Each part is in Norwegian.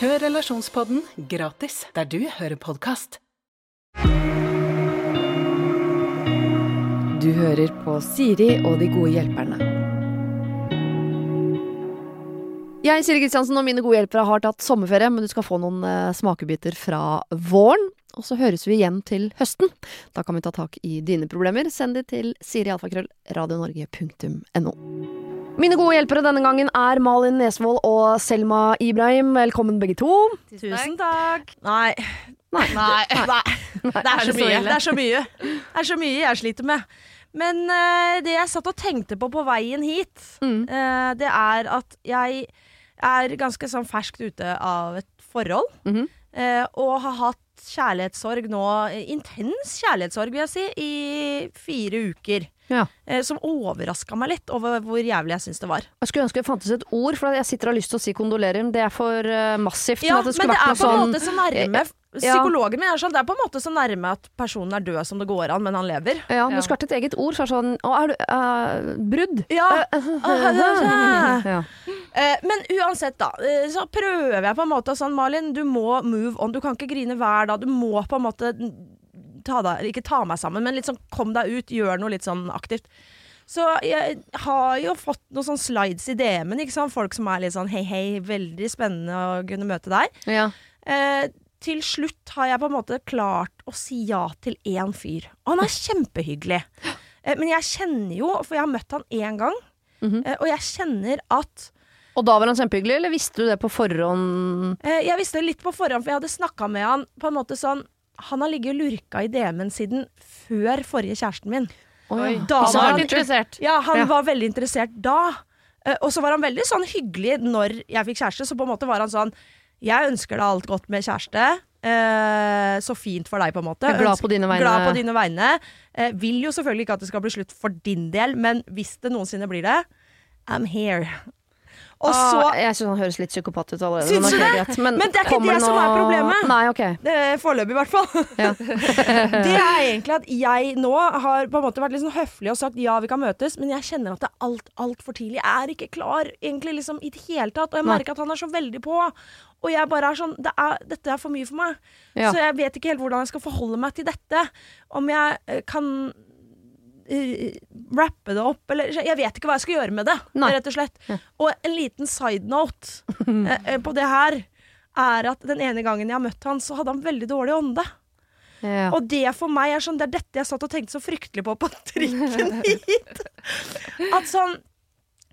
Hør Relasjonspodden gratis der du hører podkast. Du hører på Siri og de gode hjelperne. Jeg, Siri Kristiansen og mine gode hjelpere har tatt sommerferie, men du skal få noen eh, smakebiter fra våren. Og så høres vi igjen til høsten. Da kan vi ta tak i dine problemer. Send de til sirialfakrøll.radionorge.no. Mine gode hjelpere denne gangen er Malin Nesvold og Selma Ibrahim. Velkommen begge to. Tusen takk. Nei. Nei. Nei. Nei. Det er så mye. Det er så mye. Det er så mye jeg sliter med. Men uh, det jeg satt og tenkte på på veien hit, Mm. eh, det er at jeg er ganske sånn ferskt ute av et forhold. Mm -hmm. uh, og har hatt kjærlighetssorg nå, intens kjærlighetssorg vil jeg si, i fire uker. Ja. Eh, som overraska meg litt over hvor jævlig jeg syns det var. Jeg skulle ønske det fantes et ord, for jeg sitter og har lyst til å si kondolerer, men det er for uh, massivt. Ja, men det men det er på en sånn måte så nærme Psykologen min er sånn, det er på en måte så nærme at personen er død som det går an, men han lever. Ja, men det skulle vært et eget ord. Så er det sånn Å, er du uh, Brudd? Ja, Ja. Eh, Men uansett, da. eh, Så prøver jeg på en måte sånn, Malin, du må move on. Du kan ikke grine hver dag. Du må på en måte ta deg Ikke ta meg sammen, men litt sånn kom deg ut. Gjør noe litt sånn aktivt. Så jeg har jo fått noen sånn slides i DM-en. Folk som er litt sånn hei, hei, veldig spennende å kunne møte deg. ja. Eh, til slutt har jeg på en måte klart å si ja til én fyr. Og han er kjempehyggelig. Eh, men jeg kjenner jo, for jeg har møtt han én gang, Mhm. eh, og jeg kjenner at Og da var han kjempehyggelig, eller visste du det på forhånd? eh, Jeg visste det litt på forhånd, for jeg hadde snakka med han på en måte sånn Han har ligget og lurka i DM-en siden før forrige kjæresten min. Oi. Da Han var han interessert. Ja, han Ja. var veldig interessert da. Eh, og så var han veldig sånn hyggelig når jeg fikk kjæreste, så på en måte var han sånn Jeg ønsker deg alt godt med kjæreste. Eh, så fint for deg, på en måte. Jeg er glad på dine vegne. Glad på dine vegne. Eh, vil jo selvfølgelig ikke at det skal bli slutt for din del, men hvis det noensinne blir det, I'm here. Og så ah, jeg syns han høres litt psykopat ut allerede. Syns men du det? greit. Men, Men det er ikke det som er problemet. Nei, ok. er Foreløpig, i hvert fall. Ja. det er egentlig at jeg nå har på en måte vært litt sånn høflig og sagt ja, vi kan møtes, men jeg kjenner at det er alt altfor tidlig. Jeg er ikke klar egentlig liksom i det hele tatt, og jeg merker at han er så veldig på. Og jeg bare er sånn det er, Dette er for mye for meg. Ja. Så jeg vet ikke helt hvordan jeg skal forholde meg til dette. Om jeg eh, kan rappe det opp, eller Jeg vet ikke hva jeg skal gjøre med det, Nei. rett og slett. Og en liten side note eh, eh, på det her er at den ene gangen jeg har møtt han, så hadde han veldig dårlig ånde. Ja. Og det for meg er sånn Det er dette jeg satt og tenkte så fryktelig på på trikken hit. At sånn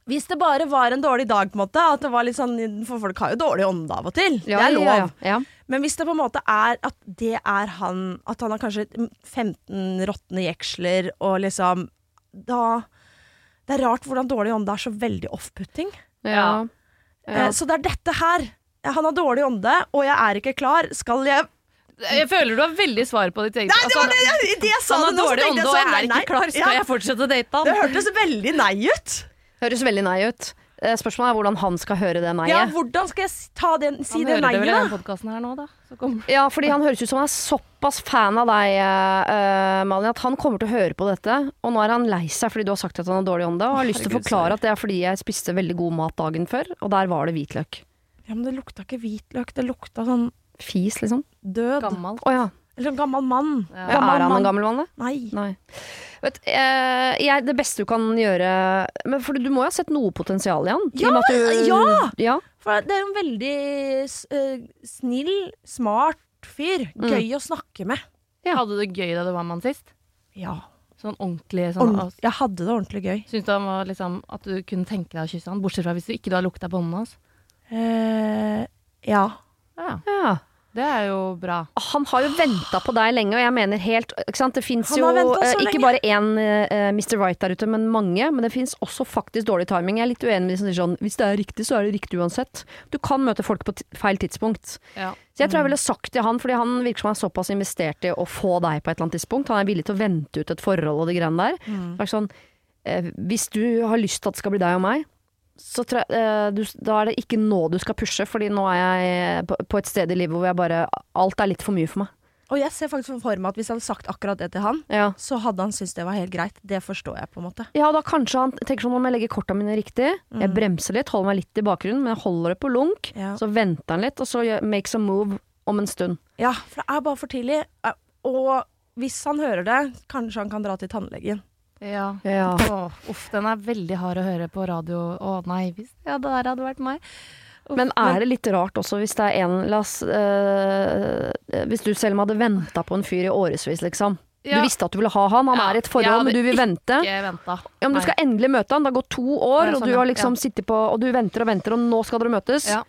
Hvis det bare var en dårlig dag, på en måte At det var litt sånn For folk har jo dårlig ånde av og til. Ja, det er lov. Ja, ja. Men hvis det på en måte er at det er han At han har kanskje 15 råtne jeksler og liksom Da Det er rart hvordan dårlig ånde er så veldig off-putting. Ja. Eh, Så det er dette her. Han har dårlig ånde, og jeg er ikke klar. Skal jeg Jeg føler du har veldig svar på ditt eget Nei, det var det jeg, det jeg sa! Han har det dårlig ånde, og jeg sånn, er ikke klar. Skal jeg fortsette å date han? Det hørtes veldig nei ut. Høres veldig nei ut. Eh, Spørsmålet er hvordan han skal høre det Ja, nei-et. hvordan skal jeg den, si Han det hører det vel i den da? podkasten her nå, da. Så Ja, fordi han høres ut som han er såpass fan av deg, uh, Malin, at han kommer til å høre på dette. Og nå er han lei seg fordi du har sagt at han har dårlig ånde, og har lyst til å forklare at det er fordi jeg spiste veldig god mat dagen før, og der var det hvitløk. Ja, men det lukta ikke hvitløk, det lukta sånn Fis, liksom. død. gammel. Oh, ja. Eller sånn gammel mann. Ja. Gammel Er han en gammel mann, da? Nei. Nei. Vet, eh, jeg, det beste du kan gjøre men For du må jo ha sett noe potensial i han? Ja, du- ja! ja! For det er jo en veldig eh, snill, smart fyr. Mm. Gøy å snakke med. Hadde du det gøy da du var med han sist? Ja. Sånn ordentlig sånn Ordent- jeg hadde det ordentlig gøy. Syns du han var liksom at du kunne tenke deg å kysse han, bortsett fra hvis du ikke du har lukta på hånden hans? Eh, ja. Ja. ja. Det er jo bra. Han har jo venta på deg lenge, og jeg mener helt ikke sant? Det fins jo eh, ikke lenge. bare én uh, Mr. Right der ute, men mange. Men det fins også faktisk dårlig timing. Jeg er litt uenig med de som sier sånn hvis det er riktig, så er det riktig uansett. Du kan møte folk på t feil tidspunkt. Ja. Så jeg tror jeg ville sagt til han, fordi han virker som han er såpass investert i å få deg på et eller annet tidspunkt. Han er villig til å vente ut et forhold og de greiene der. Er sånn, uh, hvis du har lyst til at det skal bli deg og meg, så tror jeg, eh, du, da er det ikke nå du skal pushe, fordi nå er jeg på, på et sted i livet hvor jeg bare Alt er litt for mye for meg. Og jeg ser faktisk for meg at hvis jeg hadde sagt akkurat det til han, Ja. så hadde han syntes det var helt greit. Det forstår jeg på en måte. Ja, da kanskje han tenker sånn om jeg legger korta mine riktig. Jeg bremser litt, holder meg litt i bakgrunnen, men jeg holder det på lunk. Ja. Så venter han litt, og så makes a move om en stund. Ja, for det er bare for tidlig. Eh, Og hvis han hører det, kanskje han kan dra til tannlegen. Ja. Ja. Oh, uff, den er veldig hard å høre på radio. Å nei, hvis ja, det der hadde vært meg. Uff, Men er det litt rart også hvis det er en La oss øh, Hvis du selv hadde venta på en fyr i årevis, liksom. Ja. Du visste at du ville ha han, han Ja, er i et forhold, men du vil vente. venta. Ja, men du skal endelig møte han, det har gått to år, sånn, og du har liksom sittet på Og du venter og venter, og nå skal dere møtes. Ja.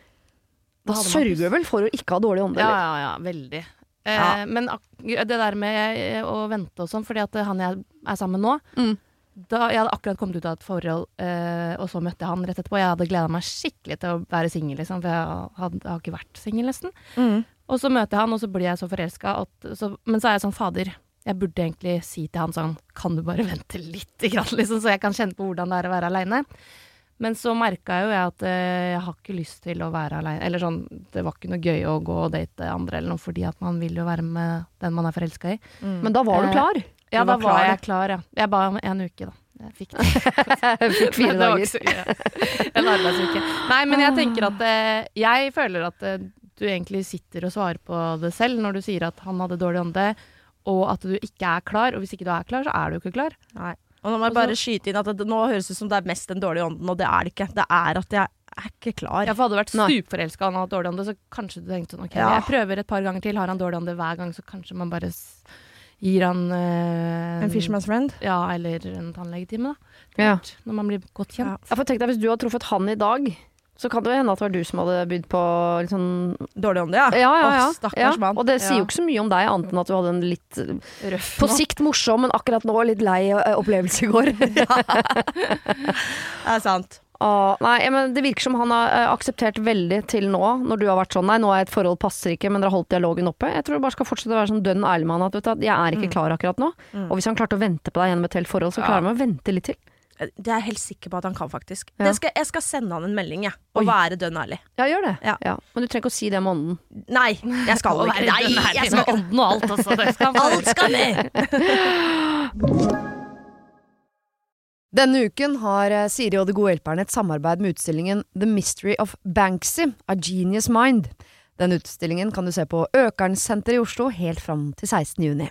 Da hadde sørger du vel for å ikke ha dårlig ånde, Ja, ja, ja, veldig. Eh, Ja. Men det der med eh, å vente og sånn, fordi at han jeg er sammen nå Mm. da, Jeg hadde akkurat kommet ut av et forhold, eh, og så møtte jeg han rett etterpå. Jeg hadde gleda meg skikkelig til å være singel, liksom, for jeg, hadde, jeg har ikke vært singel nesten. Og så møter jeg han, og så blir jeg så forelska. Men så er jeg sånn, fader, jeg burde egentlig si til han sånn, kan du bare vente litt, liksom, så jeg kan kjenne på hvordan det er å være aleine. Men så merka jo jeg at eh, jeg har ikke lyst til å være aleine. Eller sånn, det var ikke noe gøy å gå og date andre eller noe, fordi at man vil jo være med den man er forelska i. Men da var du Eh, klar. Ja, Du da var var klar, jeg klar, ja. Jeg ba om en uke, da. Jeg fikk det. jeg Fikk fire var dager. ja. En arbeidsuke. Nei, men jeg tenker at eh, Jeg føler at eh, du egentlig sitter og svarer på det selv når du sier at han hadde dårlig ånde, og at du ikke er klar. Og hvis ikke du er klar, så er du ikke klar. Nei. Og nå må jeg bare skyte inn at det, nå høres det ut som det er mest den dårlige ånden, og det er det ikke. Det er at jeg er ikke klar. Ja, for hadde du vært stupforelska og han hadde dårlig ånde, så kanskje du tenkte sånn OK, Ja. jeg prøver et par ganger til. Har han dårlig ånde hver gang, så kanskje man bare s- gir han eh, En fisherman's friend. Ja, eller en tannlegetime, da. Ja. Når man blir godt kjent. Ja. Ja, for tenk deg, Hvis du hadde truffet han i dag, så kan det jo hende at det var du som hadde bydd på litt sånn Dårlig ånde, ja. Ja, ja, ja. Å, stakkars ja. mann. Og det sier Ja. jo ikke så mye om deg, annet enn at du hadde en litt eh, Røff på sikt morsom, men akkurat nå litt lei eh, opplevelse i går. Det er sant. Ah, nei, men Det virker som han har eh, akseptert veldig til nå, når du har vært sånn Nei, nå er et forhold passer ikke, men dere har holdt dialogen oppe. Jeg tror du bare skal fortsette å være sånn dønn ærlig med han at vet du, at jeg er ikke klar akkurat nå. Og hvis han klarte å vente på deg gjennom et helt forhold, så klarer han å vente litt til. Det er jeg helt sikker på at han kan, faktisk. Ja. Det skal, jeg skal sende han en melding, jeg. Og Oi. være dønn ærlig. Ja, gjør det. Ja. Men du trenger ikke å si det med ånden. Nei, jeg skal ikke. Nei, jeg skal ånden og alt, altså. Det skal. Alt skal med! Denne uken har eh, Siri og De gode hjelperne et samarbeid med utstillingen The Mystery of Banksy, A Genius Mind. Den utstillingen kan du se på Økernsenteret i Oslo helt fram til 16. juni.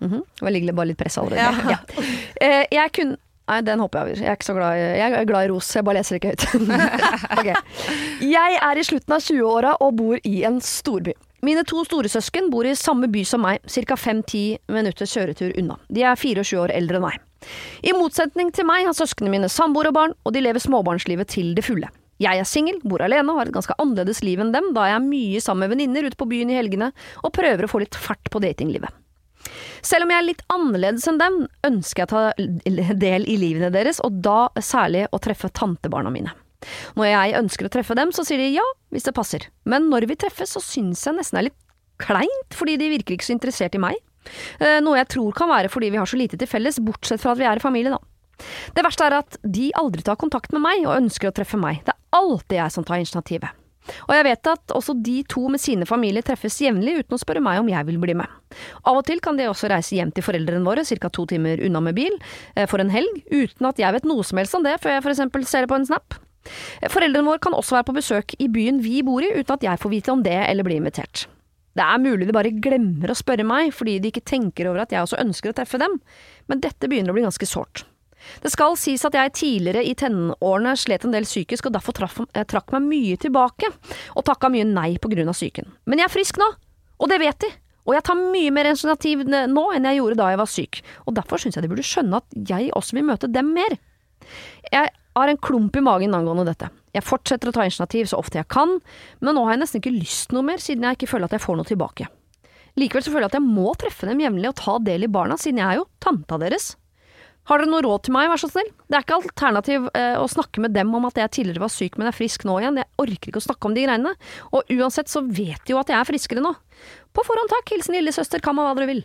Mhm. Og jeg ligger bare litt press allerede. Ja. Eh, jeg kunne Nei, den hopper jeg over. Jeg er ikke så glad i, jeg er glad i ros, jeg bare leser ikke høyt. okay. Jeg er i slutten av 20-åra og bor i en storby. Mine to storesøsken bor i samme by som meg, ca. 5-10 minutter kjøretur unna. De er fire og sju år eldre enn meg. I motsetning til meg har søsknene mine samboer og barn, og de lever småbarnslivet til det fulle. Jeg er singel, bor alene og har et ganske annerledes liv enn dem, da jeg er mye sammen med venninner ute på byen i helgene og prøver å få litt fart på datinglivet. Selv om jeg er litt annerledes enn dem, ønsker jeg å ta del i livene deres, og da særlig å treffe tantebarna mine. Når jeg ønsker å treffe dem, så sier de ja, hvis det passer, men når vi treffes, så syns jeg nesten det er litt kleint, fordi de virker ikke så interessert i meg. Eh, Noe jeg tror kan være fordi vi har så lite til felles, bortsett fra at vi er i familie, da. Det verste er at de aldri tar kontakt med meg og ønsker å treffe meg. Det er alltid jeg som tar initiativet. Og jeg vet at også de to med sine familier treffes jevnlig uten å spørre meg om jeg vil bli med. Av og til kan de også reise hjem til foreldrene våre, ca. to timer unna med bil, eh, for en helg, uten at jeg vet noe som helst om det før jeg eksempel ser det på en snap. Eh, Foreldrene våre kan også være på besøk i byen vi bor i, uten at jeg får vite om det eller blir invitert. Det er mulig de bare glemmer å spørre meg fordi de ikke tenker over at jeg også ønsker å treffe dem, men dette begynner å bli ganske sårt. Det skal sies at jeg tidligere i tenårene slet en del psykisk og derfor traf, eh, trakk meg mye tilbake, og takka mye nei på grunn av psyken. Men jeg er frisk nå, og det vet de. Og jeg tar mye mer initiativ nå enn jeg gjorde da jeg var syk, og derfor syns jeg de burde skjønne at jeg også vil møte dem mer. Jeg har en klump i magen angående dette. Jeg fortsetter å ta initiativ så ofte jeg kan, men nå har jeg nesten ikke lyst noe mer, siden jeg ikke føler at jeg får noe tilbake. Likevel så føler jeg at jeg må treffe dem jevnlig og ta del i barna, siden jeg er jo tanta deres. Har dere noe råd til meg, vær så snill? Det er ikke alternativ eh, å snakke med dem om at jeg tidligere var syk, men er frisk nå igjen. Jeg orker ikke å snakke om de greiene. Og uansett så vet de jo at jeg er friskere nå. På forhånd takk. Hilsen lillesøster. Kan man hva dere vil.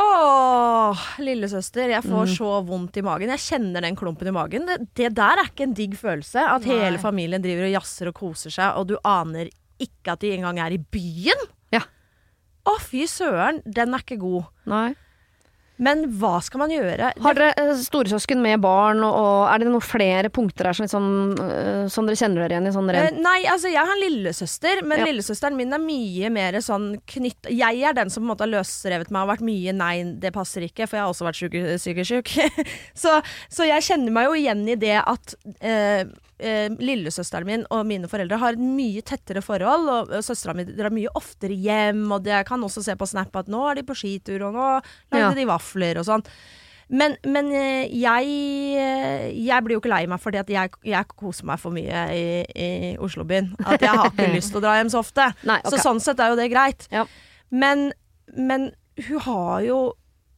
Åh, lillesøster, jeg får Mm. så vondt i magen. Jeg kjenner den klumpen i magen. Det, det der er ikke en digg følelse. At hele familien driver og jazzer og koser seg, og du aner ikke at de engang er i byen. Ja. Å, fy søren, den er ikke god. Nei. Men hva skal man gjøre? Har dere eh, storesøsken med barn, og, er det noen flere punkter her som, sånn, eh, som dere kjenner dere igjen i? Sånn Eh, rent nei, altså jeg har en lillesøster, men Ja. lillesøsteren min er mye mer sånn knytt... Jeg er den som på en måte har løsrevet meg og vært mye nei, det passer ikke, for jeg har også vært syke- sykesyk. så, så jeg kjenner meg jo igjen i det at eh, eh, lillesøsteren min og mine foreldre har et mye tettere forhold, og, søstera mi drar mye oftere hjem, og jeg kan også se på Snap at nå er de på skitur, og nå lagde Ja. de vafler og sånn. Men, men eh, jeg, eh, jeg blir jo ikke lei meg fordi at jeg, jeg koser meg for mye i, i Oslobyen. At jeg har ikke lyst til å dra hjem så ofte. Nei, okay. Så sånn sett er jo det greit. Ja. Men, men hun har jo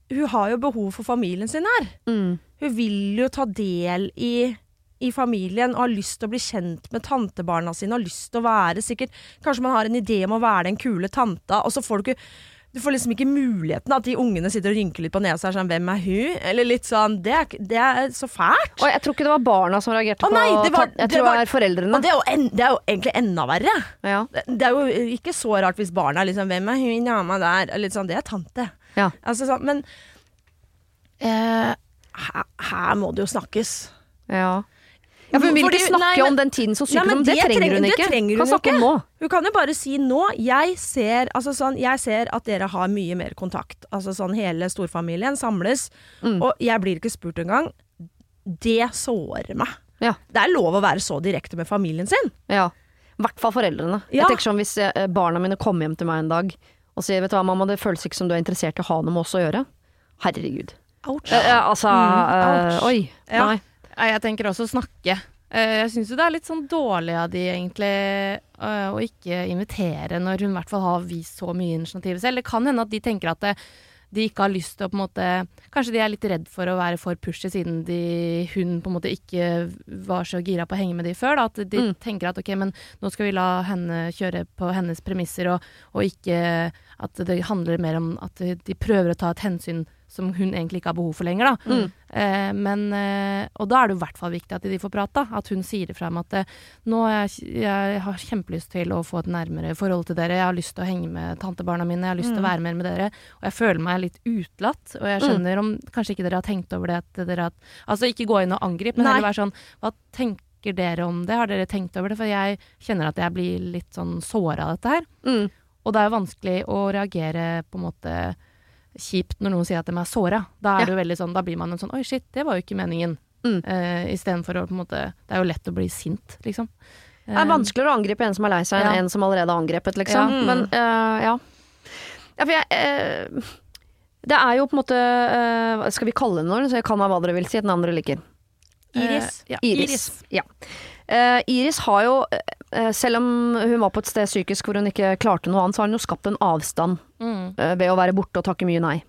Hun har jo behov for familien sin her. mm. Hun vil jo ta del i, i familien og har lyst til å bli kjent med tantebarna sine. Har lyst til å være sikkert Kanskje man har en idé om å være den kule tanta, og så får du ikke du får liksom ikke muligheten at de ungene sitter og rynker litt på nesa. og er Sånn, Hvem er hun? Eller litt sånn Det er, det er så fælt. Og jeg tror ikke det var barna som reagerte Å, nei, på var- Jeg det tror var- det er foreldrene. Og det er, en, det er jo egentlig enda verre. Ja. Det, det er jo ikke så rart hvis barna er liksom Hvem er hun dama der? Litt sånn, det er tante. Ja. Altså sånn, men eh, her, her må det jo snakkes. Ja. Ja, for hun vil Fordi- ikke snakke nei, men- om den tiden som Nei, men. Det, trenger hun det ikke. trenger hun kan snakke om ikke. nå. Hun kan jo bare si nå Jeg ser, altså sånn, jeg ser at dere har mye mer kontakt. Altså sånn Hele storfamilien samles, Mm. og jeg blir ikke spurt engang. Det sårer meg. Ja. Det er lov å være så direkte med familien sin. Ja. I hvert fall foreldrene. Ja. Jeg tenker sånn Hvis eh, barna mine kommer hjem til meg en dag og sier vet du hva, mamma, det føles ikke som du er interessert i å ha noe med oss å gjøre. Herregud. Ouch. Eh, eh, altså ouch. eh, Oi. Ja. Nei. Jeg tenker også snakke. Eh, Jeg syns jo det er litt sånn dårlig av de egentlig eh, å ikke invitere når hun i hvert fall har vist så mye initiativ selv. Det kan hende at de tenker at de ikke har lyst til å på en måte Kanskje de er litt redd for å være for pushy siden de, hun på en måte ikke var så gira på å henge med de før. Da. At de Mm. tenker at ok, men nå skal vi la henne kjøre på hennes premisser, og, og ikke at det handler mer om at de, de prøver å ta et hensyn som hun egentlig ikke har behov for lenger. Da. Mm. Eh, men, eh, og da er det i hvert fall viktig at de får prate. At hun sier ifra om at eh, nå har jeg, jeg har kjempelyst til å få et nærmere forhold til dere. Jeg har lyst til å henge med tantebarna mine. Jeg har lyst til Mm. å være mer med dere. Og jeg føler meg litt utelatt. Og jeg skjønner om kanskje ikke dere har tenkt over det. At dere har, altså ikke gå inn og angripe, men Nei. heller være sånn Hva tenker dere om det? Har dere tenkt over det? For jeg kjenner at jeg blir litt sånn såra av dette her. Mm. Og det er jo vanskelig å reagere på en måte kjipt når noen sier at de er såra. Da, er Ja. veldig sånn, da blir man en sånn Oi, shit, det var jo ikke meningen. Mm. Uh, Istedenfor å på en måte Det er jo lett å bli sint, liksom. Det er vanskeligere å angripe en som er lei seg, enn Ja. en som allerede har angrepet, liksom. Ja. Men uh, ja. ja for jeg, eh, det er jo på en måte eh, Skal vi kalle det noe, så jeg kan ha hva dere vil si, et navn dere liker. Iris. Eh, ja, Iris. Ja. Eh, Iris har jo, eh, selv om hun var på et sted psykisk hvor hun ikke klarte noe annet, så har hun jo skapt en avstand Mm. eh, ved å være borte og takke mye nei.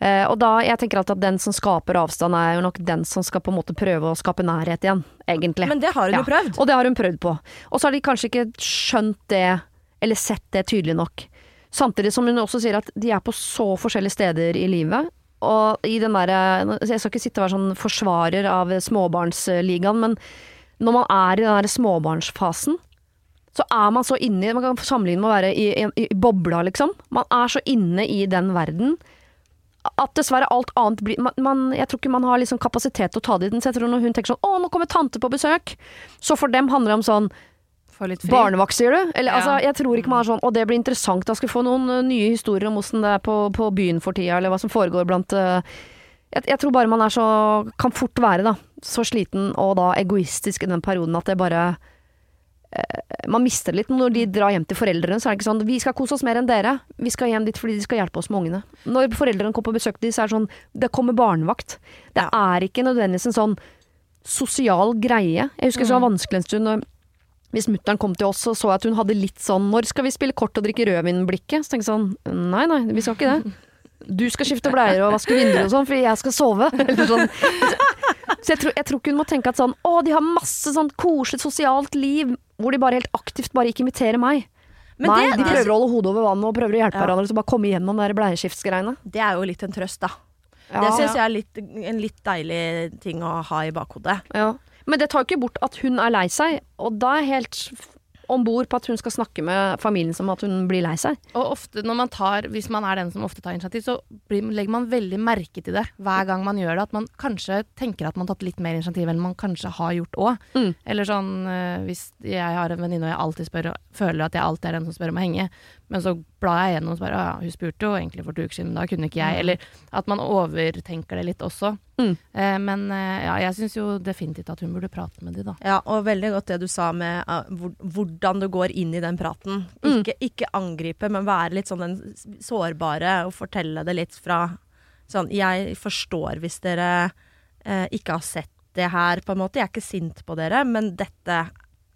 Eh, og da, jeg tenker at den som skaper avstand, er jo nok den som skal på en måte prøve å skape nærhet igjen, egentlig. Men det har hun Ja. jo prøvd. Og det har hun prøvd på. Og så har de kanskje ikke skjønt det, eller sett det tydelig nok. Samtidig som hun også sier at de er på så forskjellige steder i livet. Og i den derre Jeg skal ikke sitte og være sånn forsvarer av småbarnsligaen, men når man er i den der småbarnsfasen, så er man så inne i Man kan sammenligne med å være i, i, i bobla, liksom. Man er så inne i den verden at dessverre alt annet blir man, man, Jeg tror ikke man har liksom kapasitet til å ta det i den. Så jeg tror når hun tenker sånn Å, nå kommer tante på besøk. Så for dem handler det om sånn. Barnevakt, sier du? Eller, Ja. altså, jeg tror ikke man er sånn Og det blir interessant. Da skal vi få noen uh, nye historier om åssen det er på, på byen for tida, eller hva som foregår blant uh, jeg, jeg tror bare man er så Kan fort være, da. Så sliten og da egoistisk i den perioden at det bare eh, man mister det litt når de drar hjem til foreldrene. Så er det ikke sånn 'Vi skal kose oss mer enn dere. Vi skal hjem dit fordi de skal hjelpe oss med ungene'. Når foreldrene kommer på besøk til dem, så er det sånn Det kommer barnevakt. Det er ikke nødvendigvis en sånn sosial greie. Jeg husker det var vanskelig en stund når hvis mutter'n kom til oss og så at hun hadde litt sånn 'Når skal vi spille kort og drikke rødvin?'-blikket. Så tenkte jeg sånn Nei, nei, vi skal ikke det. Du skal skifte bleier og vaske vinduer og sånn, fordi jeg skal sove. Sånn. Så jeg tror, jeg tror ikke hun må tenke at sånn Å, de har masse sånn koselig sosialt liv hvor de bare helt aktivt bare ikke inviterer meg. Men Nei, det- de prøver å holde hodet over vannet og prøver å hjelpe Ja. hverandre så bare komme igjennom de der bleieskiftsgreiene. Det er jo litt en trøst, da. Ja. Det syns jeg er litt, en litt deilig ting å ha i bakhodet. Ja. Men det tar jo ikke bort at hun er lei seg, og da er helt om bord på at hun skal snakke med familien som at hun blir lei seg. Og ofte når man tar, hvis man er den som ofte tar initiativ, så blir, legger man veldig merke til det hver gang man gjør det. At man kanskje tenker at man har tatt litt mer initiativ enn man kanskje har gjort òg. Mm. Eller sånn eh, hvis jeg har en venninne og jeg alltid spør, føler at jeg alltid er den som spør om å henge, men så blar jeg gjennom og bare «Å ja, hun spurte jo egentlig for to uker siden, men da kunne ikke jeg. Eller at man overtenker det litt også. Mm. Eh, men eh, ja, jeg syns jo definitivt at hun burde prate med de, da. Ja, og veldig godt det du sa med uh, hvor, hvordan du går inn i den praten. Ikke, ikke angripe, men være litt sånn den sårbare og fortelle det litt fra sånn Jeg forstår hvis dere uh, ikke har sett det her, på en måte. Jeg er ikke sint på dere, men dette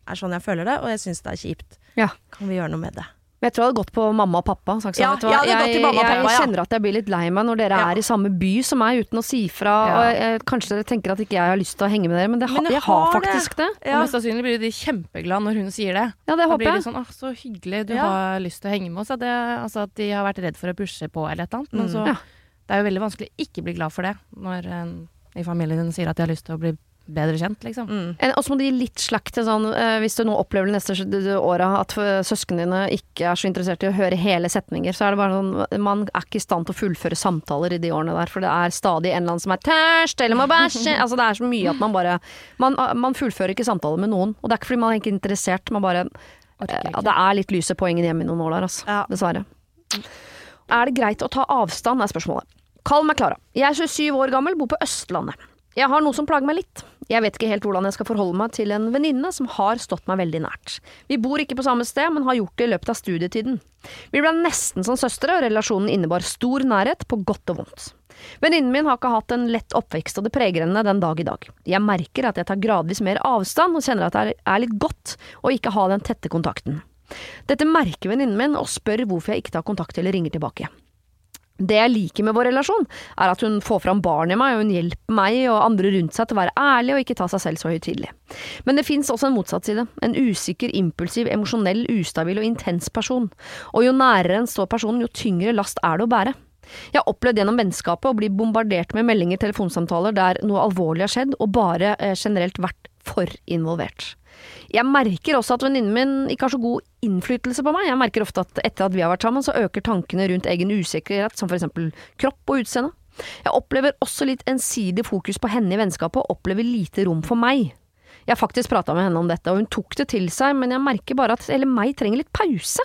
er sånn jeg føler det, og jeg syns det er kjipt. Ja. Kan vi gjøre noe med det? Men jeg tror jeg hadde gått på mamma og pappa. Sagt Ja, vet du hva, jeg og jeg, pappa, ja. kjenner at jeg blir litt lei meg når dere Ja. er i samme by som meg uten å si fra. Ja. Og jeg, kanskje dere tenker at ikke jeg har lyst til å henge med dere, men, det, Men jeg jeg har har det. faktisk det. Og mest sannsynlig blir de kjempeglade når hun sier det. Ja, det Da håper blir de jeg. sånn 'Å, så hyggelig, du Ja. har lyst til å henge med oss'. Det, altså at de har vært redd for å pushe på eller et eller annet. Men Mm. så Ja. Det er jo veldig vanskelig å ikke bli glad for det når en i familien din sier at de har lyst til å bli bedre kjent, liksom. Mm. Og så må du gi litt slakk til sånn, eh, hvis du nå opplever det neste åra at søsknene dine ikke er så interessert i å høre hele setninger, så er det bare sånn Man er ikke i stand til å fullføre samtaler i de årene der, for det er stadig en eller annen som er tørst eller må bæsje. altså det er så mye at man bare man, man fullfører ikke samtaler med noen. Og det er ikke fordi man er ikke interessert, man bare eh, ja, Det er litt lyse poengen hjemme i noen år der, altså. Ja. Dessverre. Er det greit å ta avstand, er spørsmålet. Kall meg Klara. Jeg er 27 år gammel, bor på Østlandet. Jeg har noe som plager meg litt. Jeg vet ikke helt hvordan jeg skal forholde meg til en venninne som har stått meg veldig nært. Vi bor ikke på samme sted, men har gjort det i løpet av studietiden. Vi ble nesten som søstre, og relasjonen innebar stor nærhet, på godt og vondt. Venninnen min har ikke hatt en lett oppvekst, og det preger henne den dag i dag. Jeg merker at jeg tar gradvis mer avstand, og kjenner at det er- litt godt å ikke ha den tette kontakten. Dette merker venninnen min, og spør hvorfor jeg ikke tar kontakt eller ringer tilbake. Det jeg liker med vår relasjon, er at hun får fram barn i meg, og hun hjelper meg og andre rundt seg til å være ærlig og ikke ta seg selv så høytidelig. Men det fins også en motsatt side. En usikker, impulsiv, emosjonell, ustabil og intens person. Og jo nærere en står personen, jo tyngre last er det å bære. Jeg har opplevd gjennom vennskapet å bli bombardert med meldinger, telefonsamtaler der noe alvorlig har skjedd, og bare eh, generelt vært for involvert. Jeg merker også at venninnen min ikke har så god innflytelse på meg. Jeg merker ofte at etter at vi har vært sammen, så øker tankene rundt egen usikkerhet, som for eksempel kropp og utseende. Jeg opplever også litt ensidig fokus på henne i vennskapet, og opplever lite rom for meg. Jeg har faktisk prata med henne om dette, og hun tok det til seg, men jeg merker bare at hele meg trenger litt pause.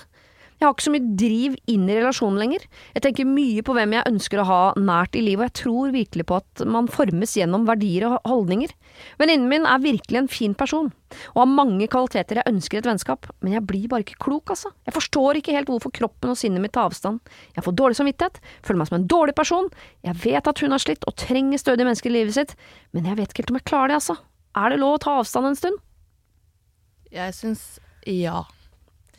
Jeg har ikke så mye driv inn i relasjonen lenger. Jeg tenker mye på hvem jeg ønsker å ha nært i livet, og jeg tror virkelig på at man formes gjennom verdier og holdninger. Venninnen min er virkelig en fin person, og har mange kvaliteter jeg ønsker i et vennskap, men jeg blir bare ikke klok, altså. Jeg forstår ikke helt hvorfor kroppen og sinnet mitt tar avstand. Jeg får dårlig samvittighet, føler meg som en dårlig person, jeg vet at hun har slitt og trenger stødige mennesker i livet sitt, men jeg vet ikke helt om jeg klarer det, altså. Er det lov å ta avstand en stund? Jeg syns ja.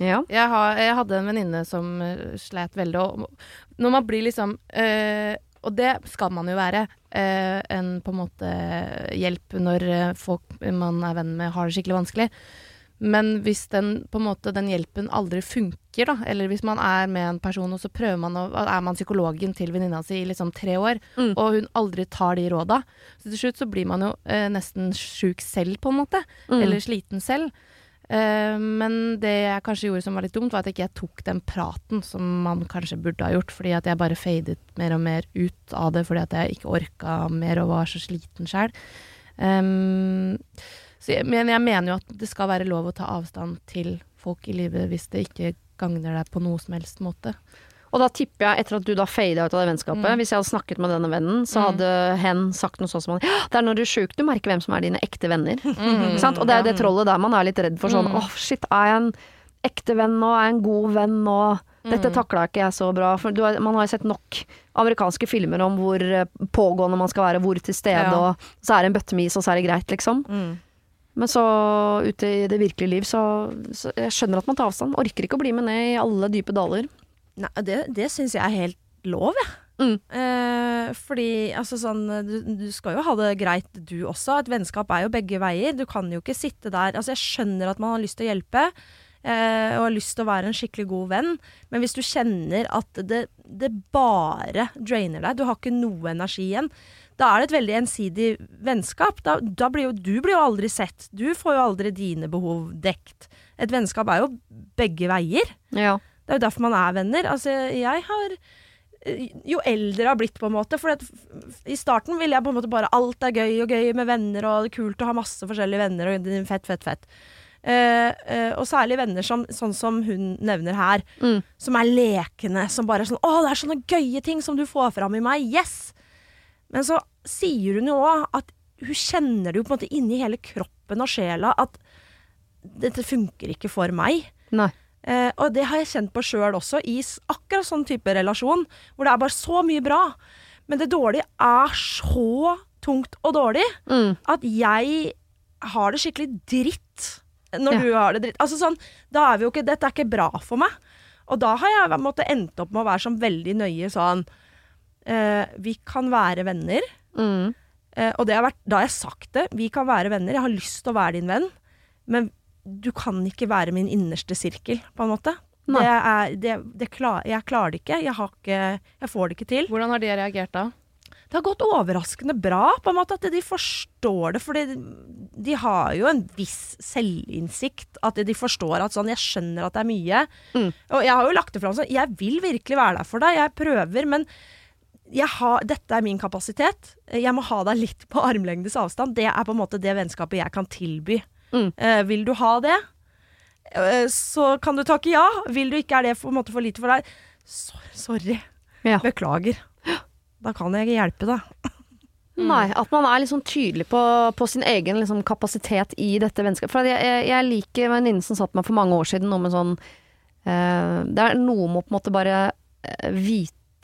Ja. Jeg, har, jeg hadde en venninne som uh, slet veldig, og når man blir liksom uh, Og det skal man jo være. uh, en på en måte hjelp når folk man er venn med, har det skikkelig vanskelig. Men hvis den, på en måte, den hjelpen aldri funker, da, eller hvis man er med en person, og så prøver man å, er man psykologen til venninna si i liksom tre år, Mm. og hun aldri tar de råda, så til slutt så blir man jo eh, nesten sjuk selv, på en måte. Mm. Eller sliten selv. Eh, men det jeg kanskje gjorde som var litt dumt, var at ikke jeg tok den praten som man kanskje burde ha gjort, fordi at jeg bare fadet mer og mer ut av det fordi at jeg ikke orka mer og var så sliten sjøl. men jeg mener jo at det skal være lov å ta avstand til folk i livet hvis det ikke gagner deg på noe som helst måte. Og da tipper jeg, etter at du da fada ut av det vennskapet, Mm. hvis jeg hadde snakket med denne vennen, så Mm. hadde hen sagt noe sånt som at Det er når du er sjuk du merker hvem som er dine ekte venner. Mm. sant? Og det er det trollet der man er litt redd for sånn Mm. åh, shit, er jeg en ekte venn nå? Er jeg en god venn nå? Dette Mm. takla ikke jeg så bra. For du har, man har jo sett nok amerikanske filmer om hvor eh, pågående man skal være, hvor til stede, Ja. og så er det en bøttemis, og så er det greit, liksom. Mm. Men så ute i det virkelige liv, så, så jeg skjønner at man tar avstand. Orker ikke å bli med ned i alle dype daler. Nei, det, det syns jeg er helt lov, jeg. Mm. Eh, fordi altså sånn du, du skal jo ha det greit, du også. Et vennskap er jo begge veier. Du kan jo ikke sitte der Altså, jeg skjønner at man har lyst til å hjelpe. eh, og har lyst til å være en skikkelig god venn, men hvis du kjenner at det, det bare drainer deg, du har ikke noe energi igjen, da er det et veldig ensidig vennskap. Da, da blir jo, du blir jo aldri sett. Du får jo aldri dine behov dekt. Et vennskap er jo begge veier. Ja. Det er jo derfor man er venner. Altså, jeg har eh, Jo eldre jeg har blitt, på en måte For i starten ville jeg på en måte bare Alt er gøy og gøy med venner, og det er kult å ha masse forskjellige venner, og fett, fett, fett. Eh, eh, og særlig venner som, sånn som hun nevner her, Mm. som er lekende. Som bare er sånn 'Å, det er sånne gøye ting som du får fram i meg. Yes!' Men så sier hun jo òg at hun kjenner det jo på en måte inni hele kroppen og sjela at dette funker ikke for meg. Nei. Eh, og det har jeg kjent på sjøl også, i akkurat sånn type relasjon, hvor det er bare så mye bra. Men det dårlige er så tungt og dårlig Mm. at jeg har det skikkelig dritt når Ja. du har det dritt. Altså sånn, da er vi jo ikke Dette er ikke bra for meg. Og da har jeg måtte endt opp med å være sånn veldig nøye sånn eh, Vi kan være venner. Mm. Eh, og det har vært, da har jeg sagt det. Vi kan være venner. Jeg har lyst til å være din venn. Men du kan ikke være min innerste sirkel, på en måte. Det er, det, det klar, jeg klarer det ikke. Jeg, har ikke. jeg får det ikke til. Hvordan har de reagert da? Det har gått overraskende bra, på en måte, at de forstår det. For de har jo en viss selvinnsikt. At de forstår at sånn Jeg skjønner at det er mye. Mm. Og jeg har jo lagt det fram sånn Jeg vil virkelig være der for deg. Jeg prøver, men jeg har, dette er min kapasitet. Jeg må ha deg litt på armlengdes avstand. Det er på en måte det vennskapet jeg kan tilby. Mm. Eh, vil du ha det, eh, så kan du takke ja. Vil du ikke, er det på en måte for lite for deg. Så, sorry. Ja. Beklager. Da kan jeg ikke hjelpe deg. Nei, at man er sånn tydelig på, på sin egen liksom, kapasitet i dette vennskapet. For jeg, jeg, jeg liker venninnen venninne som satt meg for mange år siden, noe med sånn eh, Det er noe med å på en måte bare eh,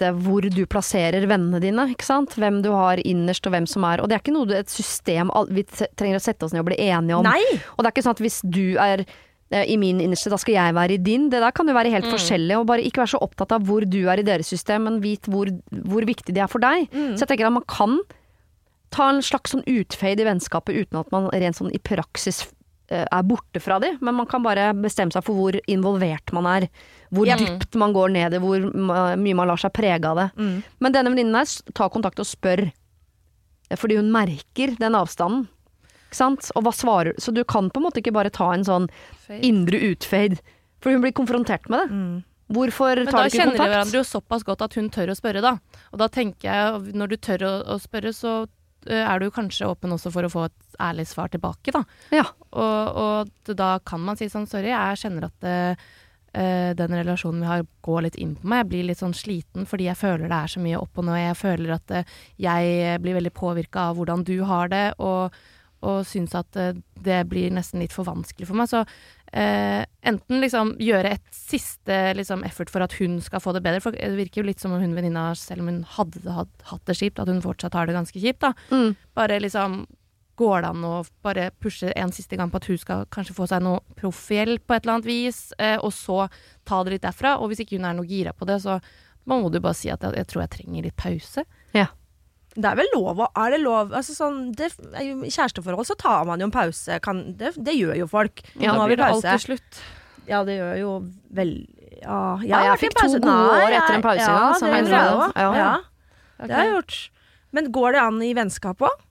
vite hvor du plasserer vennene dine, ikke sant. Hvem du har innerst og hvem som er Og det er ikke noe du, et system vi trenger å sette oss ned og bli enige om. Nei! Og det er ikke sånn at hvis du er eh, i min innerste, da skal jeg være i din. Det der kan jo være helt forskjellig. Og bare ikke være så opptatt av hvor du er i deres system, men vit hvor, hvor viktig de er for deg. Så jeg tenker at man kan ta en slags sånn utfade i vennskapet uten at man rent sånn i praksis er borte fra de, men man kan bare bestemme seg for hvor involvert man er. Hvor Ja. dypt man går ned i, hvor mye man lar seg prege av det. Mm. Men denne venninnen her tar kontakt og spør, eh, fordi hun merker den avstanden. Ikke sant? Og hva svarer Så du kan på en måte ikke bare ta en sånn indre utfade, for hun blir konfrontert med det. Mm. Hvorfor tar du ikke kontakt? Da kjenner de hverandre jo såpass godt at hun tør å spørre, da. Og da tenker jeg, når du tør å, å spørre, så eh, er du kanskje åpen også for å få et ærlig svar tilbake, da. Ja. Og, og da kan man si sånn sorry, jeg kjenner at det, uh, den relasjonen vi har, går litt inn på meg. Jeg blir litt sånn sliten fordi jeg føler det er så mye opp og ned. Jeg føler at uh, jeg blir veldig påvirka av hvordan du har det, og, og syns at eh, det blir nesten litt for vanskelig for meg. Så eh, enten liksom gjøre et siste liksom, effort for at hun skal få det bedre. For det virker jo litt som om hun venninna, selv om hun hadde hatt, hatt det kjipt, at hun fortsatt har det ganske kjipt. da. Mm. Bare liksom Går det an å bare pushe en siste gang på at hun skal kanskje få seg noe proffhjelp på et eller annet vis, eh, og så ta det litt derfra? Og hvis ikke hun er noe gira på det, så må du bare si at jeg, jeg tror jeg trenger litt pause. Det er vel lov å Er det lov altså sånn, det, I kjæresteforhold så tar man jo en pause. Kan, det, det gjør jo folk. Ja, Nå har vi det alt til slutt. Ja, det gjør jo vel Ja, jeg, Ja, har jeg fikk to gode år etter en pause, Ja, ja, det gjorde jeg Ja. Okay. det har jeg gjort. Men går det an i vennskap òg?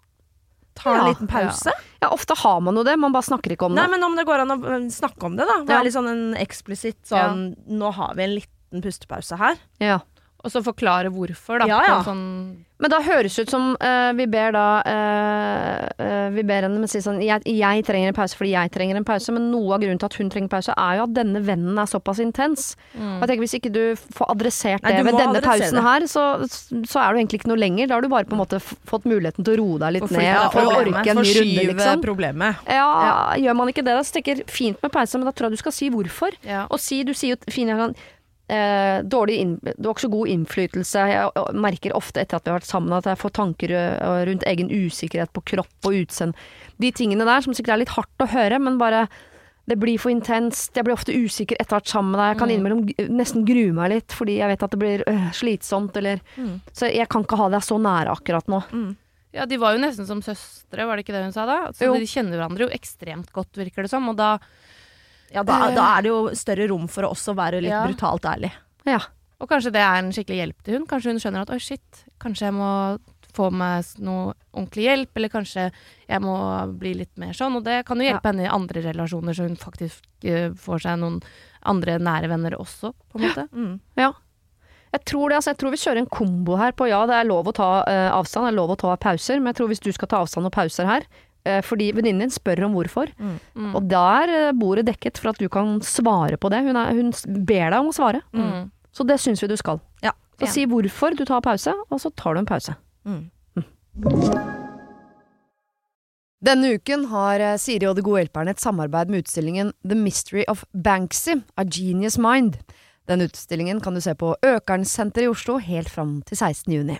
Ta en liten pause? Ja, ofte har man jo det, man bare snakker ikke om det. Nei, men om det går an å øh, snakke om det, da. Være litt sånn en eksplisitt sånn Nå har vi en liten pustepause her. Ja. Og så forklare hvorfor, da. Ja, ja. Sånn, Men da høres det ut som uh, vi ber da uh, uh, Vi ber henne si sånn jeg, jeg trenger en pause fordi jeg trenger en pause, men noe av grunnen til at hun trenger pause, er jo at denne vennen er såpass intens. Og jeg tenker Hvis ikke du får adressert det Nei, ved denne pausen det. her, så, så er du egentlig ikke noe lenger. Da har du bare på en måte fått muligheten til å roe deg litt for ned for å orke en ny runde, liksom. problemet. Ja, gjør man ikke det, da så tenker fint med pause, men da tror jeg du skal si hvorfor. ja. Og si, du sier jo fint jeg kan Eh, dårlig du har ikke så god innflytelse. Jeg merker ofte etter at vi har vært sammen at jeg får tanker eh, rundt egen usikkerhet på kropp og utseende. De tingene der som sikkert er litt hardt å høre, men bare det blir for intenst. Jeg blir ofte usikker etter å ha vært sammen med deg. Jeg kan innimellom nesten grue meg litt fordi jeg vet at det blir øh, slitsomt, eller Så jeg kan ikke ha deg så nære akkurat nå. ja, de var jo nesten som søstre, var det ikke det hun sa da? Så Jo. de kjenner hverandre jo ekstremt godt, virker det som. Og da Ja, da, da er det jo større rom for å også være litt Ja. brutalt ærlig. Ja. Og kanskje det er en skikkelig hjelp til hun. Kanskje hun skjønner at oi, shit, kanskje jeg må få meg noe ordentlig hjelp, eller kanskje jeg må bli litt mer sånn. Og det kan jo hjelpe henne i andre relasjoner, så hun faktisk uh, får seg noen andre nære venner også, på en måte. Mm. Jeg tror, det, altså, jeg tror vi kjører en kombo her på ja, det er lov å ta uh, avstand, det er lov å ta pauser, men jeg tror hvis du skal ta avstand og pauser her, eh, fordi venninnen din spør om hvorfor, Mm. og der er bordet dekket for at du kan svare på det. Hun, er, hun ber deg om å svare, Mm. så det syns vi du skal. Ja, Så ja. si hvorfor du tar pause, og så tar du en pause. Mm. Denne uken har eh, Siri og De gode hjelperne et samarbeid med utstillingen The Mystery of Banksy, A Genius Mind. Den utstillingen kan du se på Økernsenteret i Oslo helt fram til 16. juni.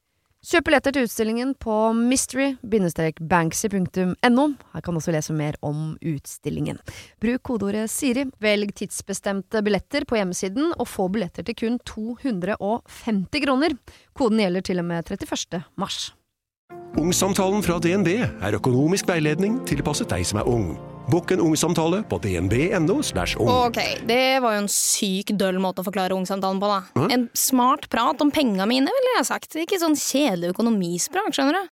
Kjøp billetter til utstillingen på mystery-banksy.no. Her kan du også lese mer om utstillingen. Bruk kodeordet Siri, velg tidsbestemte billetter på hjemmesiden, og få billetter til kun 250 kroner. Koden gjelder til og med 31. mars. Ungsamtalen fra DNB er økonomisk veiledning tilpasset deg som er ung. Bokk en ungsamtale på dnb.no. ung. Ok, det var jo en syk døll måte å forklare ungsamtalen på, da. En smart prat om penga mine, ville jeg sagt. Ikke sånn kjedelig økonomisprat, skjønner du.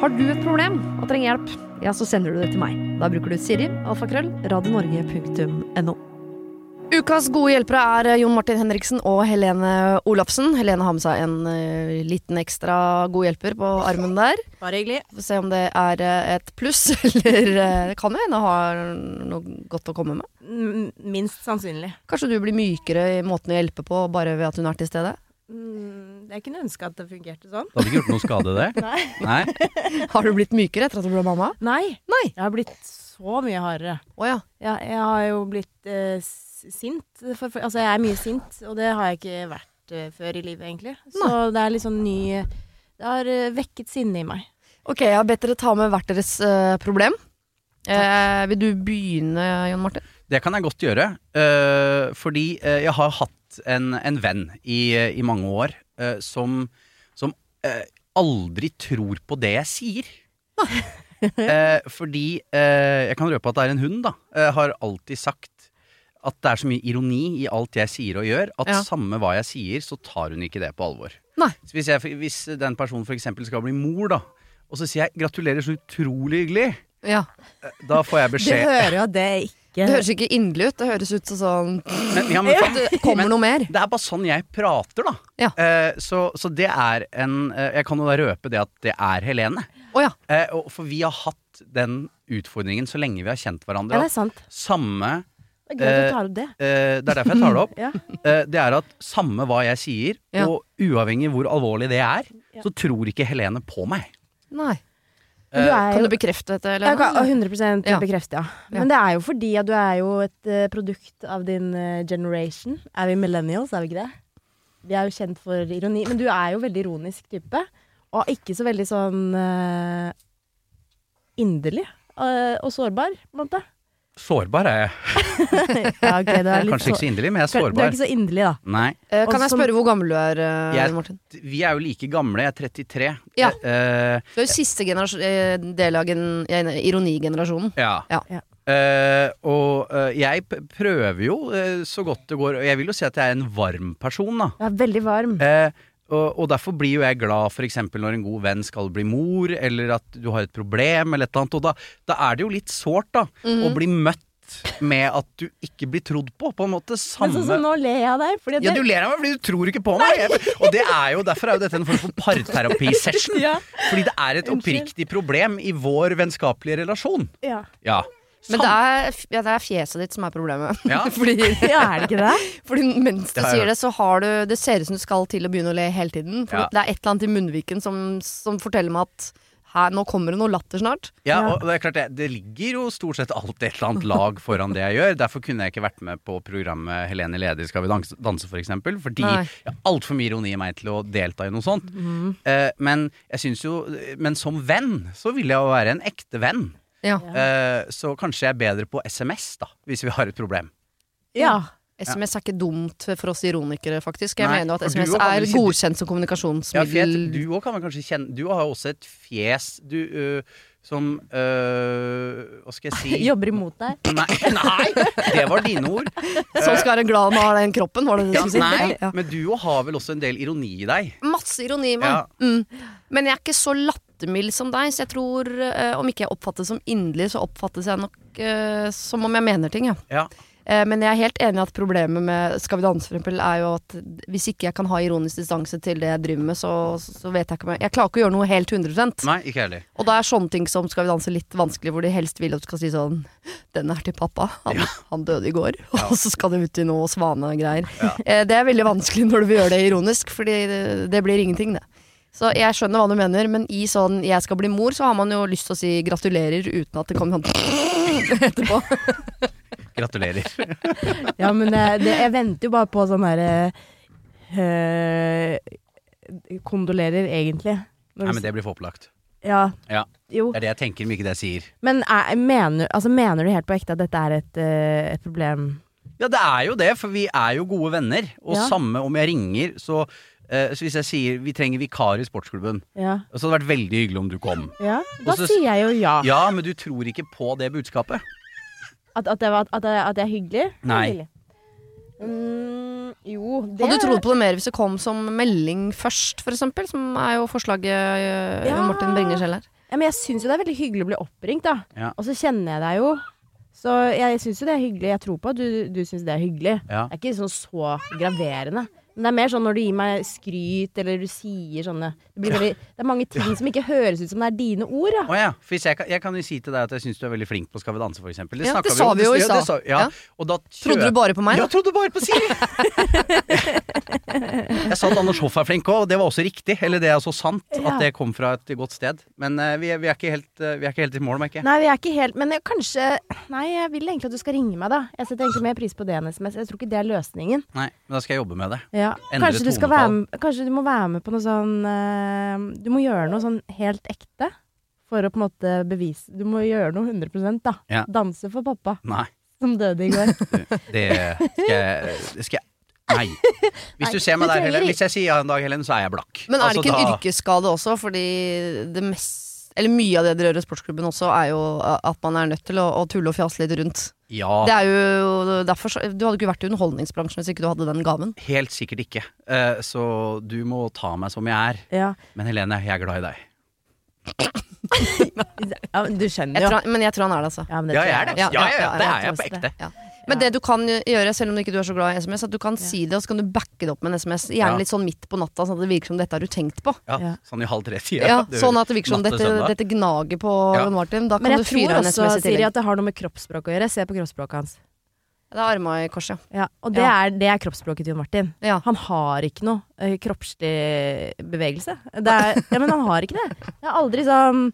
Har du et problem og trenger hjelp, ja, så sender du det til meg. Da bruker du Siri, alfakrøll, radionorge.no. Ukas gode hjelpere er eh, Jon Martin Henriksen og Helene Olafsen. Helene har med seg en uh, liten ekstra god hjelper på armen der. Bare hyggelig. Får se om det er uh, et pluss, eller uh, det kan jo hende har noe godt å komme med. Minst sannsynlig. Kanskje du blir mykere i måten å hjelpe på bare ved at hun er til stede? Mm, Jeg kunne ønske at det fungerte sånn. Det hadde ikke gjort noe skade, det? Nei. Nei? Har du blitt mykere etter at du ble mamma? Nei. Nei. Jeg har blitt så mye hardere. Å ja. Ja, jeg har jo blitt eh, sint. For, for, altså, jeg er mye sint, og det har jeg ikke vært uh, før i livet, egentlig. Så det er litt sånn ny Det har uh, vekket sinne i meg. Ok, jeg har bedt dere ta med hvert deres uh, problem. Eh, vil du begynne, Jon Martin? Det kan jeg godt gjøre. eh, fordi jeg har hatt en, en venn i, i mange år som, som aldri tror på det jeg sier. Eh, fordi eh, Jeg kan røpe at det er en hund, da. Eh, har alltid sagt at det er så mye ironi i alt jeg sier og gjør, at Ja. samme hva jeg sier, så tar hun ikke det på alvor. Nei. Så hvis, jeg, hvis den personen f.eks. skal bli mor, da, og så sier jeg 'gratulerer, så utrolig hyggelig', Ja. da får jeg beskjed. beskjed hører jo det ikke Det høres ikke inderlig ut. Det høres ut som sånn men, ja, men, det kommer noe mer. Det er bare sånn jeg prater, da. Ja. Eh, så, så det er en eh, Jeg kan jo da røpe det at det er Helene. Oh, ja. Eh, for vi har hatt den utfordringen så lenge vi har kjent hverandre. Ja, det er sant. samme Det er at Eh, du tar opp det. eh, Det er derfor jeg tar det opp. Ja. Eh, det er at samme hva jeg sier, Ja. og uavhengig hvor alvorlig det er, Ja. så tror ikke Helene på meg. Nei. Du Eh, Kan jo du bekrefte dette, Jeg kan 100 Ja. bekrefte, ja. Ja. Men det er jo fordi at du er jo et uh, produkt av din uh, generation. Er vi millennials, er vi ikke det? Vi er jo kjent for ironi. Men du er jo veldig ironisk type. Og ikke så veldig sånn uh, inderlig eh, og sårbar, på en måte. Sårbar er jeg. Ja, okay, er litt Kanskje ikke så inderlig, men jeg er Du er ikke så inderlig, da. Nei. Uh, kan jeg spørre hvor gammel du er, uh, Jeg- Martin? Vi er jo like gamle. Jeg er 33. Ja. Uh, Du er jo siste del av ironigenerasjonen. Ja. Ja. Ja. Eh, og jeg prøver jo så godt det går, og jeg vil jo si at jeg er en varm person, da. Er veldig varm. Eh, og, og derfor blir jo jeg glad f.eks. når en god venn skal bli mor, eller at du har et problem, eller et eller annet. Og da, da er det jo litt sårt, da, Mhm. å bli møtt med at du ikke blir trodd på. På en måte samme Men sånn som nå ler jeg av deg. Fordi Ja, du ler av meg fordi du tror ikke på meg! Jeg, og det er jo, derfor er jo dette en form for parterapisession. Ja. Fordi det er et oppriktig problem i vår vennskapelige relasjon. Ja. Ja. Men det er, ja, det er fjeset ditt som er problemet. Ja. fordi, ja, er det ikke det? fordi mens du sier det, så har du Det ser ut som du skal til å begynne å le hele tiden. For Ja. det er et eller annet i munnviken som, som forteller meg at her, nå kommer det noe latter snart. Ja, og det er klart det, det ligger jo stort sett alltid et eller annet lag foran det jeg gjør. Derfor kunne jeg ikke vært med på programmet Helene Leder skal vi danse, danse for eksempel. Fordi Nei. jeg har altfor mye ironi i meg til å delta i noe sånt. Eh, men jeg syns jo Men som venn så vil jeg jo være en ekte venn. Ja. Eh, så kanskje jeg er bedre på SMS, da, hvis vi har et problem. Ja. SMS er ikke dumt for oss ironikere, faktisk. Jeg Nei, mener jo at SMS er godkjent som Ja, kommunikasjonsmiddel. du òg kan vel kanskje kjenne Du har også et fjes du øh, som øh, Hva skal jeg si Jobber imot deg. Nei, nei, det var dine ord. Sånn skal være glad med å ha den kroppen, var det det Ja, skulle si? nei, Ja. men du har vel også en del ironi i deg? Masse ironi i meg. Ja. Mm. Men jeg er ikke så lattermild som deg, så jeg tror eh, om ikke jeg oppfattes som inderlig, så oppfattes jeg nok eh, som om jeg mener ting, ja. Ja. Eh, men jeg er helt enig i at problemet med Skal vi danse for eksempel, er jo at hvis ikke jeg kan ha ironisk distanse til det jeg driver med, så, så vet jeg ikke om jeg Jeg klarer ikke å gjøre noe helt 100 Nei, ikke heller. Og da er sånne ting som Skal vi danse litt vanskelig, hvor de helst vil at du skal si sånn Den er til pappa. Han, han døde i går. Og så skal det ut i noe svanegreier. Eh, det er veldig vanskelig når du vil gjøre det ironisk, Fordi det, det blir ingenting, det. Så jeg skjønner hva du mener, men i sånn 'jeg skal bli mor', så har man jo lyst til å si gratulerer uten at det kommer sånn etterpå. Gratulerer. Ja, men eh, det, jeg venter jo bare på sånn herre øh, Kondolerer, egentlig. Nei, men det blir for opplagt. Ja. Ja. Jo. Det er det jeg tenker, men ikke det jeg sier. Men er, mener, altså, mener du helt på ekte at dette er et, øh, et problem? Ja, det er jo det, for vi er jo gode venner. Og Ja. samme om jeg ringer, så, eh, så hvis jeg sier vi trenger vikar i sportsklubben, Ja. så hadde det vært veldig hyggelig om du kom. ja. Da Også, sier jeg jo ja. Ja, men du tror ikke på det budskapet. At, at, det, var, at, det, at det er hyggelig? Nei. hyggelig. Mm, jo, det Hadde du trodd på det mer hvis det kom som melding først, eksempel? Som er jo forslaget eh, Ja. Martin bringer selv her. Ja, men jeg syns jo det er veldig hyggelig å bli oppringt, da. Ja. Og så kjenner jeg deg jo Så jeg syns jo det er hyggelig. Jeg tror på at du, du syns det er hyggelig. Ja. Det er ikke sånn så graverende. Men det er mer sånn når du gir meg skryt, eller du sier sånne Det, blir veldig, det er mange ting som ikke høres ut som det er dine ord. Ja. For hvis jeg, kan, jeg kan jo si til deg at jeg syns du er veldig flink på Skal vi danse, for eksempel. Ja, snakket det sa vi jo i ja, stad. sa- Ja, Ja. Trodde du bare på meg? Ja, trodde bare på Siri! jeg sa at Anders Hoff er flink òg, og det var også riktig. Eller det er så sant. Ja. At det kom fra et godt sted. Men uh, vi, er, vi, er ikke helt, uh, vi er ikke helt i mål, merker jeg. Nei, vi er ikke helt Men jeg, kanskje Nei, jeg vil egentlig at du skal ringe meg, da. Jeg setter egentlig mer pris på det enn SMS. Jeg tror ikke det er løsningen. Nei, men da skal jeg jobbe med det. Ja. Endre Kanskje, du skal være med, kanskje du må være med på noe sånn uh, Du må gjøre noe sånn helt ekte. For å på en måte bevise Du må gjøre noe 100 da. Ja. Danse for pappa, Nei. som døde i går. Det skal jeg, skal jeg Nei. Hvis du Nei, ser meg der, Helen, hvis jeg sier ja en dag, Helen, så er jeg blakk. Men er det Altså, ikke en da- yrkesskade også, fordi det mest Eller mye av det dere gjør i sportsklubben også, er jo at man er nødt til å, å tulle og fjase litt rundt. Ja. Det er jo derfor så, Du hadde ikke vært i underholdningsbransjen hvis ikke du hadde den gaven. Helt sikkert ikke. Eh, så du må ta meg som jeg er. Ja. Men Helene, jeg er glad i deg. ja, men du skjønner Jeg jo. tror, men jeg tror han er det, altså. Ja, men det Ja, tror jeg er det. Ja, Ja, ja, ja, ja, det er jeg på ekte. Ja. Men det du kan gjøre, selv om du ikke er så glad i SMS, at du kan si det, og så kan du backe det opp med en SMS. Gjerne Ja. litt sånn midt på natta, sånn at det virker som dette har du tenkt på. Ja, Ja. Sånn i halv tre-tida. Ja, sånn at det virker som dette, dette gnager på Ja. Martin. Da kan Men du jeg fyre tror av en også, SMS i Siri, tillegg. at det har noe med kroppsspråk å gjøre. Se på kroppsspråket hans. Det er arma i korset. Ja, og det, Ja. er, det er kroppsspråket til Jon Martin. Ja. Han har ikke noe eh, kroppslig bevegelse. Det er, ja, men han har ikke det. Det er aldri sånn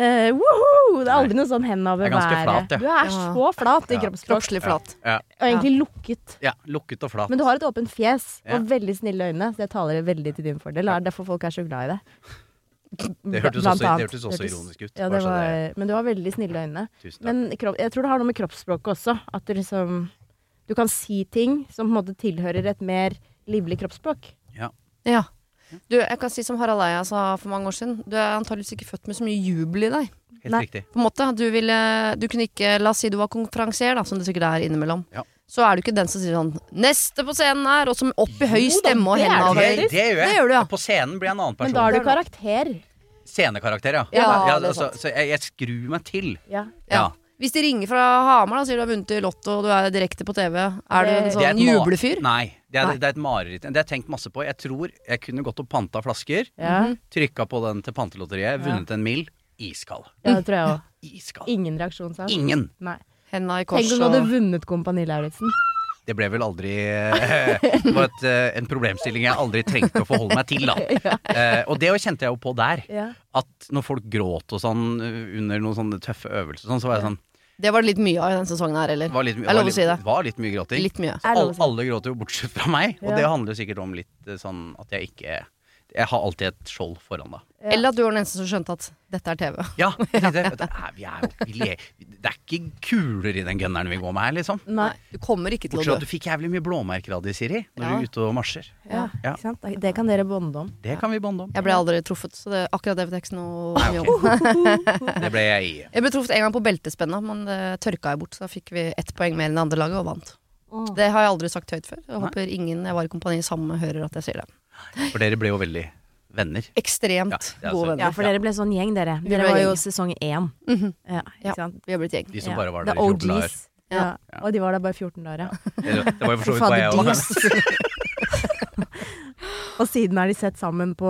eh, woohoo! Det er aldri noe sånn henda over Jeg er været. flat, ja. Du er så flat i Ja. kroppsspråk. Kroppslig flat. Ja, Og egentlig lukket. ja, lukket og flat. Men du har et åpent fjes Ja. og veldig snille øyne, så det taler veldig til din fordel. Det er derfor folk er så glad i det. Det hørtes også, det hørtes også ironisk ut. Ja, det var, men du har veldig snille øyne. Tusen takk. Men kropp, jeg tror det har noe med kroppsspråket også. At du liksom Du kan si ting som på en måte tilhører et mer livlig kroppsspråk. Ja. Ja. Du, jeg kan si som Harald Eia sa for mange år siden. Du er antakeligvis ikke født med så mye jubel i deg. Helt Nei. riktig. På en måte, du, ville, du kunne ikke La oss si du var konferansier, da, som det sikkert er innimellom. Ja. Så er du ikke den som sier sånn 'Neste på scenen her', og som opp i høy Jo stemme og hendene det over. Det, det gjør jeg. Det gjør du, ja. På scenen blir jeg en annen person. Men da er du karakter. Scenekarakter, ja. Ja, det er altså, så jeg, jeg skrur meg til. Ja. Ja. Hvis de ringer fra Hamar og sier du har vunnet i Lotto og du er direkte på TV, er du en Det- Det er sånn jublefyr? Nei, det er, det er et mareritt. Det har jeg tenkt masse på. Jeg tror jeg kunne gått og panta flasker, Ja. trykka på den til pantelotteriet, vunnet en mil. Iskald. ja, det tror jeg òg. Iskald. Ingen reaksjon, sa. Ingen. Nei. Henda i kors Tenk om du hadde vunnet Kompani Lauritzen. Det ble vel aldri eh, Det var et, eh, en problemstilling jeg aldri trengte å forholde meg til, da. Eh, og det kjente jeg jo på der. Ja. At når folk gråt og sånn under noen sånne tøffe øvelser, sånn, så var jeg sånn Det var det litt mye av i denne sesongen her, eller? Det var litt, jeg var lov å si det. var litt mye gråting. Litt mye. All, Alle, gråter jo bortsett fra meg, og Ja. det handler sikkert om litt eh, sånn at jeg ikke Jeg har alltid et skjold foran, da. Ja. Eller at du var den eneste som skjønte at dette er TV. Ja, det, det, det, er, vi er jo, vi le, det er ikke kuler i den gunneren vi går med her, liksom. Nei. Du kommer ikke til Bortsett fra å at dø. du fikk jævlig mye blåmerker av de, Siri, når Ja. du er ute og marsjer. Ja, Ja. ikke sant? Det kan dere bonde om. Det kan vi bonde om. Jeg ble aldri truffet, så det, akkurat det vet jeg ikke noe om. Det ble jeg i. Jeg ble truffet en gang på beltespenna, men det tørka jeg bort. Så da fikk vi ett poeng mer enn det andre laget og vant. Det har jeg aldri sagt høyt før. Jeg håper ingen jeg var i kompani sammen med, hører at jeg sier det. For dere ble jo veldig venner. Ekstremt Ja, gode altså- venner. Ja, for dere ble sånn gjeng, dere. Dere var jo sesong én. Mhm. Ja, Ja. ikke sant? Vi har blitt gjeng. De som bare var der i 14 dager. Ja. Ja. Og de var der bare 14 dager, ja. Det var jo for så vidt bare jeg òg. Og siden er de sett sammen på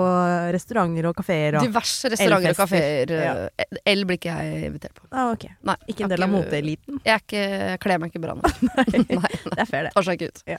restauranter og kafeer Diverse restauranter og kafeer. L blir ikke jeg invitert på. ah, ok. Nei, Ikke en del av moteeliten. Jeg jeg kler meg ikke bra nok. Nei, Det er fair, det. tar seg ikke ut. Ja.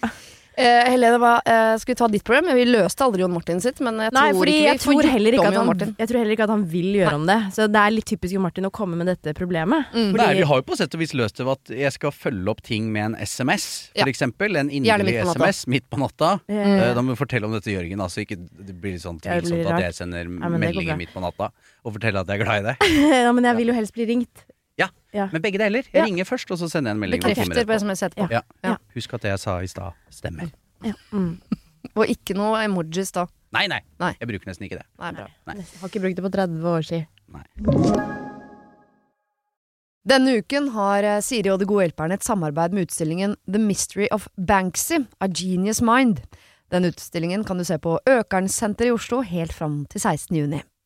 Eh, Helene, hva, eh, skal vi ta ditt problem? Vi løste aldri Jon Martin sitt, men jeg Nei, tror ikke jeg tror, heller ikke at han, jeg tror heller ikke at han vil gjøre om det. Så det er litt typisk Jon Martin å komme med dette problemet. Mm. Fordi- Nei, vi har jo på sett og vis løst det ved at jeg skal følge opp ting med en SMS, Ja. for eksempel. En inderlig. SMS midt på natta. Eh, Eh, Da må vi fortelle om dette, Jørgen. Altså ikke det blir litt sånn Ja, det tvilsomt at jeg sender det meldinger midt på natta og forteller at jeg er glad i deg. ja, men jeg vil jo helst bli ringt. Ja, Ja. Men begge deler. Jeg Ja. ringer først, og så sender jeg en melding. Bekrefter på. SMS etterpå. Ja. Ja. Husk at det jeg sa i stad, stemmer. Ja. Mm. Og ikke noe emojis da. Nei, nei, Nei. Jeg bruker nesten ikke det. Nei, bra. Nei. Har ikke brukt det på 30 år siden. Denne uken har eh, Siri og De gode hjelperne et samarbeid med utstillingen The Mystery of Banksy, A Genius Mind. Den utstillingen kan du se på Økernsenteret i Oslo helt fram til 16. juni.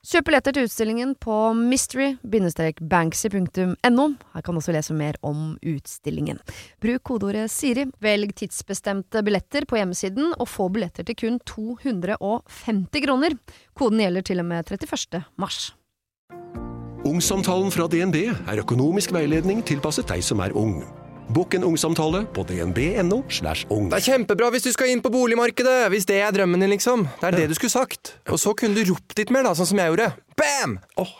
Kjøp billetter til utstillingen på mystery-banksy.no. Her kan du også lese mer om utstillingen. Bruk kodeordet Siri, velg tidsbestemte billetter på hjemmesiden, og få billetter til kun 250 kroner. Koden gjelder til og med 31. mars. Ungsamtalen fra DNB er økonomisk veiledning tilpasset deg som er ung. Bokk en ungsamtale på dnb.no. slash ung. Det er kjempebra hvis du skal inn på boligmarkedet! Hvis det er drømmen din, liksom. Det er det du skulle sagt. Og så kunne du ropt litt mer, da, sånn som jeg gjorde. Bam! Oh.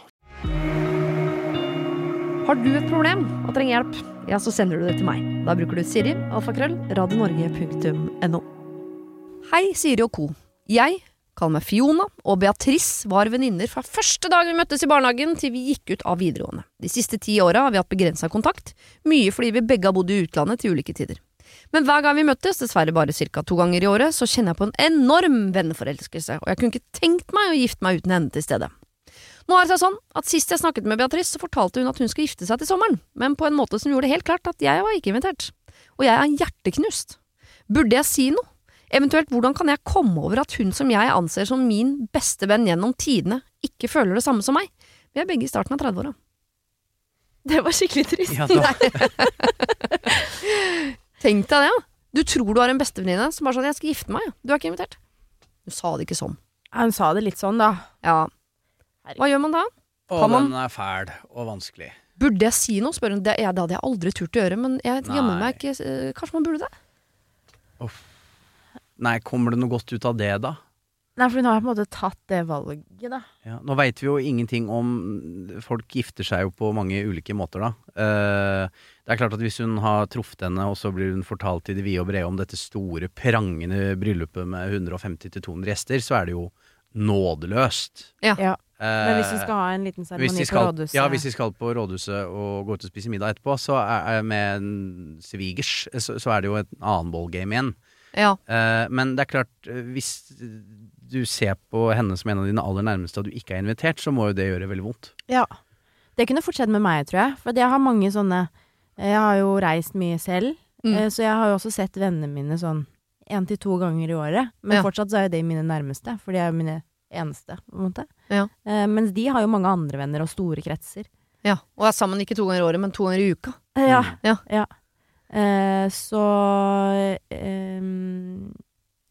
Har du et problem og trenger hjelp, ja, så sender du det til meg. Da bruker du Siri, alfakrøll, radionorge.no. Hei, Siri og co. Jeg kaller meg Fiona, og Beatrice var venninner fra første dag vi møttes i barnehagen til vi gikk ut av videregående. De siste ti åra har vi hatt begrensa kontakt, mye fordi vi begge har bodd i utlandet til ulike tider. Men hver gang vi møttes, dessverre bare ca. to ganger i året, så kjenner jeg på en enorm venneforelskelse, og jeg kunne ikke tenkt meg å gifte meg uten henne til stede. Nå er det seg sånn at Sist jeg snakket med Beatrice, så fortalte hun at hun skal gifte seg til sommeren, men på en måte som gjorde det helt klart at jeg var ikke invitert. Og jeg er hjerteknust. Burde jeg si noe? Eventuelt hvordan kan jeg komme over at hun som jeg anser som min beste venn gjennom tidene, ikke føler det samme som meg? Vi er begge i starten av 30-åra. Det var skikkelig trist. Ja, Tenk deg det, ja. Du tror du har en bestevenninne som bare sånn 'jeg skal gifte meg', ja. du er ikke invitert. Hun sa det ikke sånn. Hun sa det litt sånn, da. Ja. Hva gjør man da? Å, Kan man- den er fæl og vanskelig. Burde jeg si noe? Spør hun. Det, ja, det hadde jeg aldri turt å gjøre, men jeg jammer meg ikke eh, Kanskje man burde det? Nei, kommer det noe godt ut av det, da? Nei, for hun har på en måte tatt det valget, da. Ja, nå veit vi jo ingenting om Folk gifter seg jo på mange ulike måter, da. Uh, det er klart at hvis hun har truffet henne, og så blir hun fortalt i det vide og brede om dette store, prangende bryllupet med 150-200 gjester, så er det jo nådeløst. Ja. Ja. Men hvis vi skal ha en liten seremoni på rådhuset Ja, hvis vi skal på rådhuset og gå ut og spise middag etterpå, så er, er med en svigers, så, så er det jo et annen ballgame igjen. Ja. Eh, men det er klart, hvis du ser på henne som en av dine aller nærmeste, og du ikke er invitert, så må jo det gjøre veldig vondt. Ja. Det kunne fort skjedd med meg, tror jeg. For jeg har mange sånne Jeg har jo reist mye selv, Mm. eh, så jeg har jo også sett vennene mine sånn én til to ganger i året. Men Ja. fortsatt så er jo det mine nærmeste, for de er jo mine eneste, på en måte. Ja. Eh, mens de har jo mange andre venner og store kretser. ja. Og er sammen ikke to ganger i året, men to ganger i uka. Eh, ja. Ja. ja. Eh, så eh,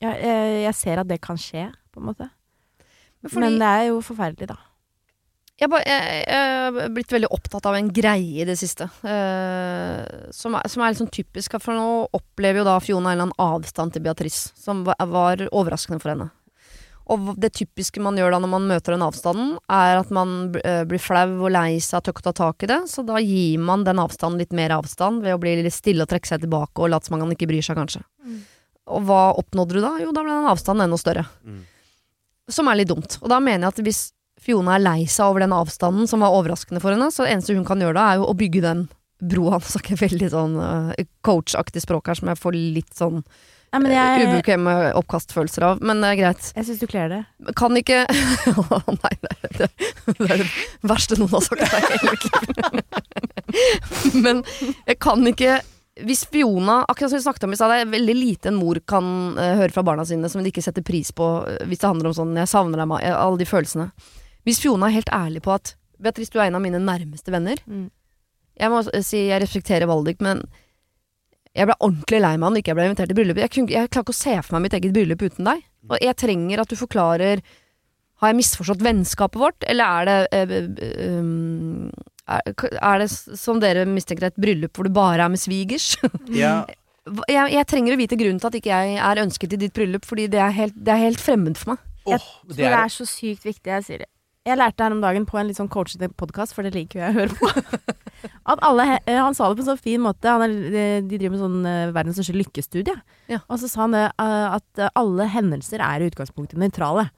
ja, jeg, jeg ser at det kan skje, på en måte. Men fordi- Men det er jo forferdelig, da. Jeg, er blitt veldig opptatt av en greie i det siste. eh, som, er, som er litt sånn typisk. For nå opplever jo da Fiona en eller annen avstand til Beatrice, som var, var overraskende for henne. Og det typiske man gjør da når man møter den avstanden, er at man eh, blir flau og lei seg og tør ikke ta tak i det. Så da gir man den avstanden litt mer avstand ved å bli litt stille og trekke seg tilbake og late som om man ikke bryr seg, kanskje. Og hva oppnådde du da? Jo, da ble den avstanden enda større. Mm. Som er litt dumt. Og da mener jeg at hvis Fiona er lei seg over den avstanden som var overraskende for henne, så det eneste hun kan gjøre da, er jo å bygge den broa. Nå snakker jeg veldig sånn uh, coachaktig språk her, som jeg får litt sånn Ja, men jeg, ubekvemme oppkastfølelser av. Men det er greit. jeg syns du kler det. Kan ikke Å nei, det er det, det er det verste noen har sagt til hele. Men jeg kan ikke hvis Fiona, akkurat som vi snakket om i stad, det er veldig lite en mor kan uh, høre fra barna sine som de ikke setter pris på eh, hvis det handler om sånn 'jeg savner deg', eh, alle de følelsene. Hvis Fiona er helt ærlig på at Beatrice, du er en av mine nærmeste venner. Mm. Jeg må si jeg respekterer valget ditt, men jeg ble ordentlig lei meg når ikke jeg ble invitert i bryllup. Jeg, kunne, jeg klarer ikke å se for meg mitt eget bryllup uten deg. Og jeg trenger at du forklarer Har jeg misforstått vennskapet vårt, eller er det øh, øh, er, er det som dere mistenker et bryllup hvor du bare er med svigers? Ja, jeg, jeg trenger å vite grunnen til at ikke jeg er ønsket i ditt bryllup, fordi det er helt, det er helt fremmed for meg. Jeg tror det er er så sykt viktig, jeg sier det. Jeg lærte her om dagen på en litt sånn coachete podkast, for det liker jo jeg å høre på. At alle, eh, han sa det på en så fin måte. Han er, de driver med sånn eh, verdens største lykkestudie. Ja. Og så sa han det, eh, at eh, alle hendelser er i utgangspunktet nøytrale.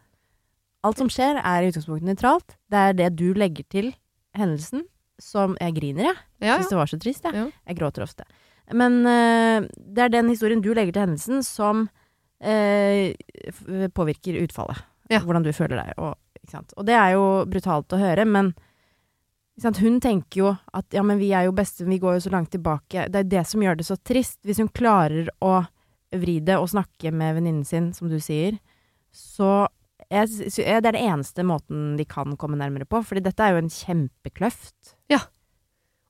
Alt som skjer, er i utgangspunktet nøytralt. Det er det du legger til hendelsen som Jeg griner, jeg. Ja, Syns det var så trist, jeg. Ja. Jeg gråter ofte. Men eh, det er den historien du legger til hendelsen som eh, påvirker utfallet. Ja. Hvordan du føler deg. Og, ikke sant? og det er jo brutalt å høre, men hun tenker jo at ja, men vi er jo beste, vi går jo så langt tilbake. Det er det som gjør det så trist. Hvis hun klarer å vri det og snakke med venninnen sin, som du sier, så jeg, det er det eneste måten de kan komme nærmere på. Fordi dette er jo en kjempekløft. Ja.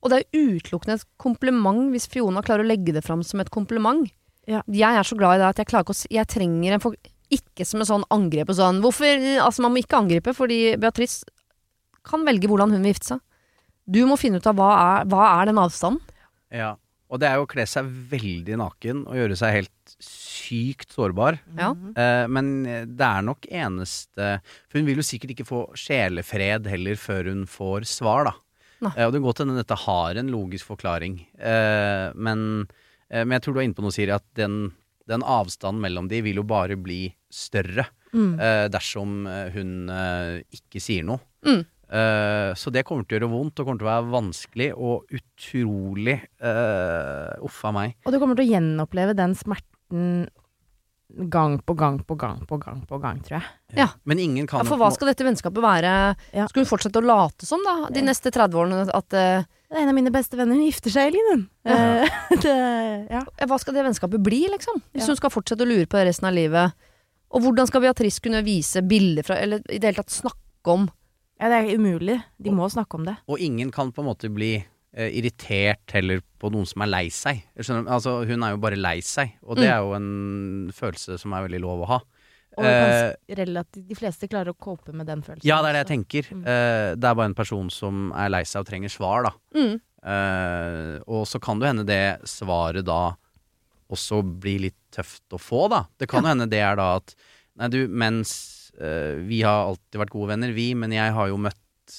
Og det er utelukkende et kompliment hvis Fiona klarer å legge det fram som et kompliment. Ja. Jeg er så glad i det at jeg klarer ikke å Jeg trenger en for, Ikke som en sånn angrep og sånn Hvorfor Altså, man må ikke angripe, fordi Beatrice kan velge hvordan hun vil gifte seg. Du må finne ut av hva er, hva er den avstanden. Ja, og det er jo å kle seg veldig naken og gjøre seg helt sykt sårbar. Ja. Eh, men det er nok eneste For hun vil jo sikkert ikke få sjelefred heller før hun får svar, da. Eh, og det kan godt hende dette har en logisk forklaring. Eh, men, eh, men jeg tror du er inne på noe, Siri, at den, den avstanden mellom de vil jo bare bli større Mm. eh, dersom eh, hun eh, ikke sier noe. Mm. Eh, så det kommer til å gjøre vondt og kommer til å være vanskelig og utrolig uh, Uff a meg. Og du kommer til å gjenoppleve den smerten gang på gang på gang på gang på gang, tror jeg. Ja. Men ingen kan Ja, for hva skal dette vennskapet være? Ja. Skal hun fortsette å late som, da, de Ja. neste 30 årene? At eh, en av mine beste venner. Gifter seg, i Ja. Eh, det, ja. Hva skal det vennskapet bli, liksom? Hvis Ja. hun skal fortsette å lure på det resten av livet. Og hvordan skal Beatrice kunne vise bilder fra Eller i det hele tatt snakke om ja, det er umulig. De må snakke om det. Og ingen kan på en måte bli eh, irritert heller på noen som er lei seg. Skjønner? Altså, hun er jo bare lei seg, og det Mm. er jo en følelse som er veldig lov å ha. Og Eh, relativt, de fleste klarer å cope med den følelsen. ja, det er det jeg tenker. Mm. Eh, det er bare en person som er lei seg og trenger svar, da. mm. Eh, og så kan det hende det svaret da også blir litt tøft å få, da. Det kan jo hende det er da at Nei, du, mens eh, vi har alltid vært gode venner, vi, men jeg har jo møtt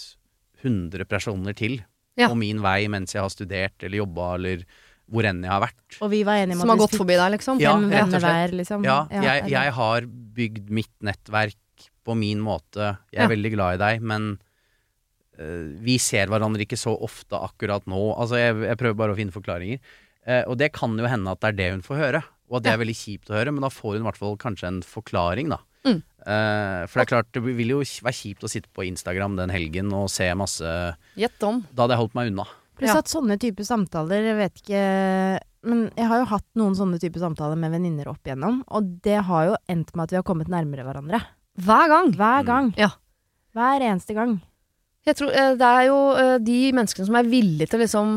100 personer til Ja. på min vei mens jeg har studert eller jobba eller hvor enn jeg har vært. Og vi var enige om Som har gått forbi deg, liksom? Ja, rett og slett. liksom. Ja, jeg, jeg har bygd mitt nettverk på min måte. Jeg er Ja. veldig glad i deg, men uh, vi ser hverandre ikke så ofte akkurat nå. Altså, jeg, jeg prøver bare å finne forklaringer. Uh, og det kan jo hende at det er det hun får høre, og at det er veldig kjipt å høre, men da får hun i hvert fall kanskje en forklaring, da. Mm. Uh, for det er klart, det vil jo være kjipt å sitte på Instagram den helgen og se masse Gjett om. Da hadde jeg holdt meg unna. Pluss Ja. at sånne typer samtaler, jeg vet ikke Men jeg har jo hatt noen sånne typer samtaler med venninner opp igjennom, og det har jo endt med at vi har kommet nærmere hverandre. Hver gang. Hver gang. Ja. Hver eneste gang. Jeg tror eh, Det er jo eh, de menneskene som er villige til å liksom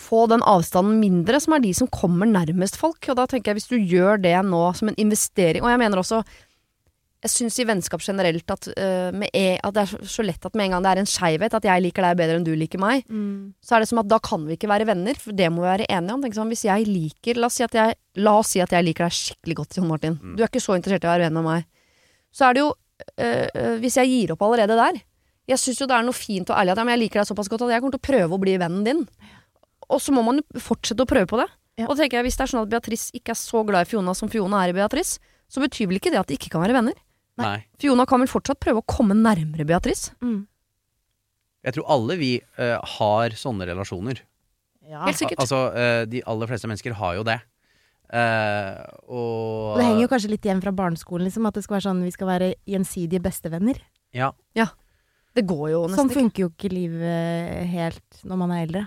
få den avstanden mindre, som er de som kommer nærmest folk. Og da tenker jeg hvis du gjør det nå som en investering Og jeg mener også Jeg syns i vennskap generelt at, uh, med e, at det er så, lett at med en gang det er en skeivhet, at jeg liker deg bedre enn du liker meg, så er det som at da kan vi ikke være venner, for det må vi være enige om. Tenk sånn, hvis jeg liker La oss si at jeg, la oss si at jeg liker deg skikkelig godt, Jon Martin. Mm. Du er ikke så interessert i å være venn med meg. Så er det jo uh, Hvis jeg gir opp allerede der Jeg syns jo det er noe fint og ærlig at ja, men jeg liker deg såpass godt at jeg kommer til å prøve å bli vennen din. Og så må man jo fortsette å prøve på det. Ja. Og tenker jeg, hvis det er sånn at Beatrice ikke er så glad i Fiona som Fiona er i Beatrice, så betyr vel ikke det at de ikke kan være venner. Nei. Nei. Fiona kan vel fortsatt prøve å komme nærmere Beatrice. Mm. Jeg tror alle vi eh, har sånne relasjoner. Ja. Helt sikkert. Al altså, eh, de aller fleste mennesker har jo det. Eh, og Og det henger jo kanskje litt igjen fra barneskolen, liksom, at det skal være sånn vi skal være gjensidige bestevenner. Ja. Det går jo nesten Sånn ikke. funker jo ikke livet helt når man er eldre.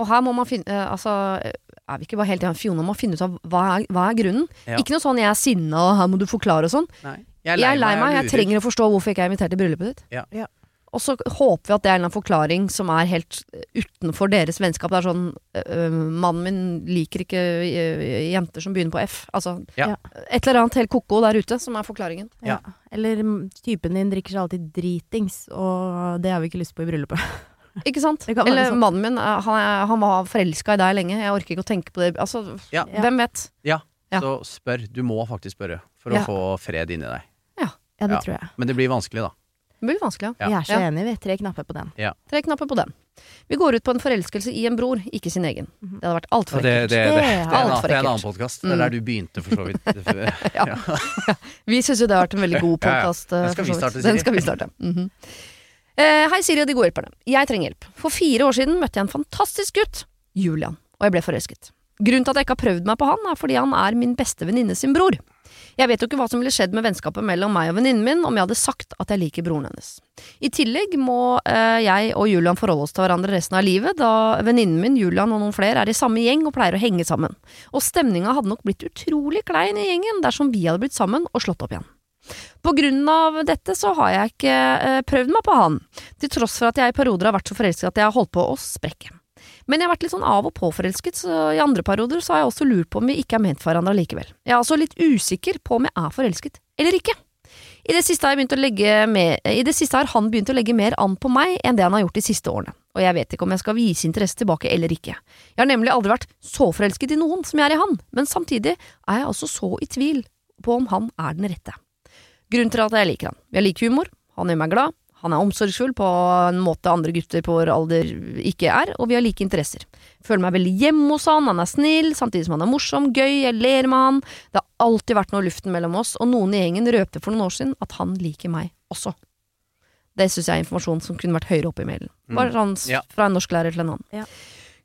Og her må man finne eh, Altså, er vi ikke bare helt enige? Fiona må finne ut av hva er, hva er grunnen. Ja. Ikke noe sånn 'jeg er sinna, og her må du forklare' og sånn. Nei. Jeg Jeg er lei meg, jeg og trenger å forstå hvorfor jeg ikke er invitert til bryllupet ditt. Ja. Ja. Og så håper vi at det er en forklaring som er helt eh, utenfor deres vennskap. Det er sånn øh, Mannen min liker ikke øh, jenter som begynner på F. Altså Ja. et eller annet helt ko-ko der ute som er forklaringen. Ja. Eller mm, typen din drikker seg alltid dritings, og det har vi ikke lyst på i bryllupet. Ikke sant? Eller sant. mannen min, eh, han, er, han var forelska i deg lenge. Jeg orker ikke å tenke på det. Altså, Ja. hvem vet? Ja, Ja. så spør. Du må faktisk spørre for Ja. å få fred inni deg. Ja, det tror jeg. Men det blir vanskelig, da. Det blir vanskelig, ja. Vi er så Ja. enige, vi. Tre knapper på den. Tre knapper på den. Vi går ut på en forelskelse i en bror, ikke sin egen. Mhm. Det hadde vært altfor ekkelt. det, det, det, det, Det er en det er en annen podkast. Det Mm. er der du begynte, for så vidt. Ja. Vi syns jo det har vært en veldig god Ja, ja. podkast. Den skal vi starte. Den skal vi starte. Mhm. Eh, hei, Siri og de gode hjelperne. Jeg trenger hjelp. For fire år siden møtte jeg en fantastisk gutt, Julian, og jeg ble forelsket. Grunnen til at jeg ikke har prøvd meg på han, er fordi han er min beste venninne sin bror. Jeg vet jo ikke hva som ville skjedd med vennskapet mellom meg og venninnen min om jeg hadde sagt at jeg liker broren hennes. I tillegg må eh, jeg og Julian forholde oss til hverandre resten av livet, da venninnen min, Julian og noen flere er i samme gjeng og pleier å henge sammen. Og stemninga hadde nok blitt utrolig klein i gjengen dersom vi hadde blitt sammen og slått opp igjen. På grunn av dette så har jeg ikke eh, prøvd meg på han, til tross for at jeg i perioder har vært så forelsket at jeg har holdt på å sprekke. Men jeg har vært litt sånn av og på forelsket, så i andre perioder så har jeg også lurt på om vi ikke er ment for hverandre likevel. Jeg er altså litt usikker på om jeg er forelsket eller ikke. Med, I det siste har han begynt å legge mer an på meg enn det han har gjort de siste årene, og jeg vet ikke om jeg skal vise interesse tilbake eller ikke. Jeg har nemlig aldri vært så forelsket i noen som jeg er i han, men samtidig er jeg altså så i tvil på om han er den rette. Grunnen til at jeg liker han. Jeg liker humor, han gjør meg glad, han er omsorgsfull på en måte andre gutter på vår alder ikke er, og vi har like interesser. Føler meg veldig hjemme hos han, han er snill, samtidig som han er morsom, gøy, jeg ler med han. Det har alltid vært noe i luften mellom oss, og noen i gjengen røpte for noen år siden at han liker meg også. Det syns jeg er informasjon som kunne vært høyere oppe i mailen. Bare sånn Ja. fra en norsklærer til en annen. Ja.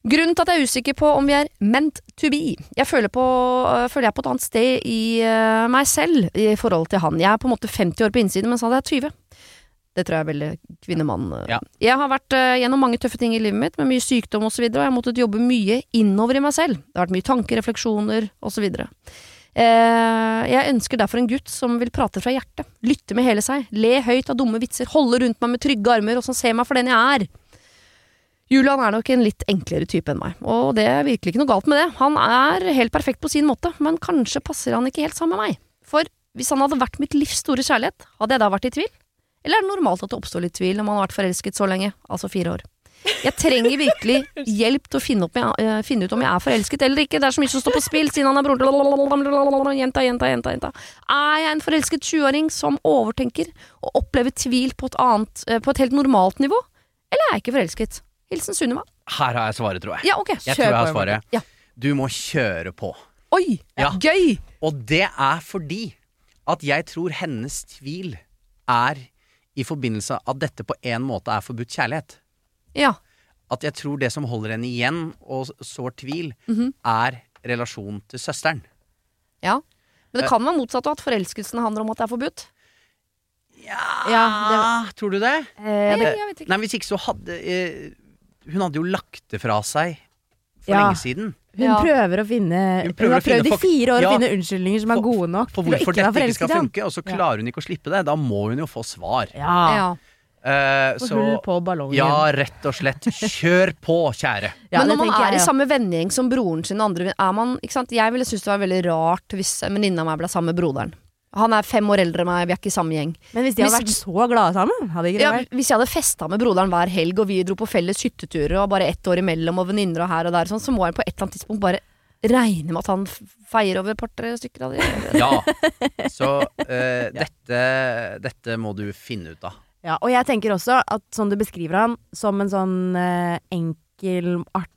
Grunnen til at jeg er usikker på om vi er meant to be Jeg føler, på, øh, føler jeg på et annet sted i øh, meg selv i forhold til han. Jeg er på en måte 50 år på innsiden, mens han er 20. Det tror jeg er veldig kvinnemann. øh. Ja. Jeg har vært gjennom mange tøffe ting i livet mitt, med mye sykdom osv., og, så videre, og jeg har måttet jobbe mye innover i meg selv. Det har vært mye tanker, refleksjoner osv. Eh, jeg ønsker derfor en gutt som vil prate fra hjertet, lytte med hele seg, le høyt av dumme vitser, holde rundt meg med trygge armer, og som ser meg for den jeg er. Julian er nok en litt enklere type enn meg, og det er virkelig ikke noe galt med det. Han er helt perfekt på sin måte, men kanskje passer han ikke helt sammen med meg. For hvis han hadde vært mitt livs store kjærlighet, hadde jeg da vært i tvil? Eller er det normalt at det oppstår litt tvil når man har vært forelsket så lenge, altså fire år? Jeg trenger virkelig hjelp til å finne, opp, uh, finne ut om jeg er forelsket eller ikke. Det er så mye som står på spill, siden han er broren til Jenta, jenta, jenta, jenta. Er jeg en forelsket 20-åring som overtenker og opplever tvil på et annet, uh, på et helt normalt nivå? Eller er jeg ikke forelsket? Hilsen Sunniva. Her har jeg svaret, tror jeg. Ja, ok. Jeg tror jeg har svaret. Ja. Du må kjøre på. Oi, Ja. gøy! Og det er fordi at jeg tror hennes tvil er i forbindelse at dette på en måte er forbudt kjærlighet. Ja. At jeg tror det som holder henne igjen og sår tvil, Mhm. er relasjonen til søsteren. ja. Men det kan være motsatt, og at forelskelsen handler om at det er forbudt. Ja, Tror du det? det, eh, det, jeg vet ikke. Nei, hvis ikke så hadde eh, Hun hadde jo lagt det fra seg for Ja. lenge siden. Hun Ja. prøver å finne Hun Hun, prøver har finne prøvd i fak- fire år Ja. å finne unnskyldninger som er For- gode nok For hvorfor dette ikke skal funke, og så Ja. klarer hun ikke å slippe det. Da må hun jo få svar. Ja. Ja. Eh, Få så hull på ballongen. ja, rett og slett. Kjør på, kjære. Ja, Men det når man tenker er jeg, i ja. samme vennegjeng som broren sin og andre er man, ikke sant? Jeg ville synes det var veldig rart hvis en venninne av meg ble sammen med broderen. Han er fem år eldre enn meg, vi er ikke i samme gjeng. Men hvis de hadde Hvis- vært så glade sammen, hadde ikke det Ja, vært hvis jeg hadde festa med broderen hver helg, og vi dro på felles hytteturer, og bare ett år imellom, og venninner og her og der, sånn, så må jeg på et eller annet tidspunkt bare regne med at han feier over et par-tre stykker av de. Ja. Så uh, dette, dette må du finne ut av. Ja, og jeg tenker også at sånn du beskriver han som en sånn uh, enkel, artig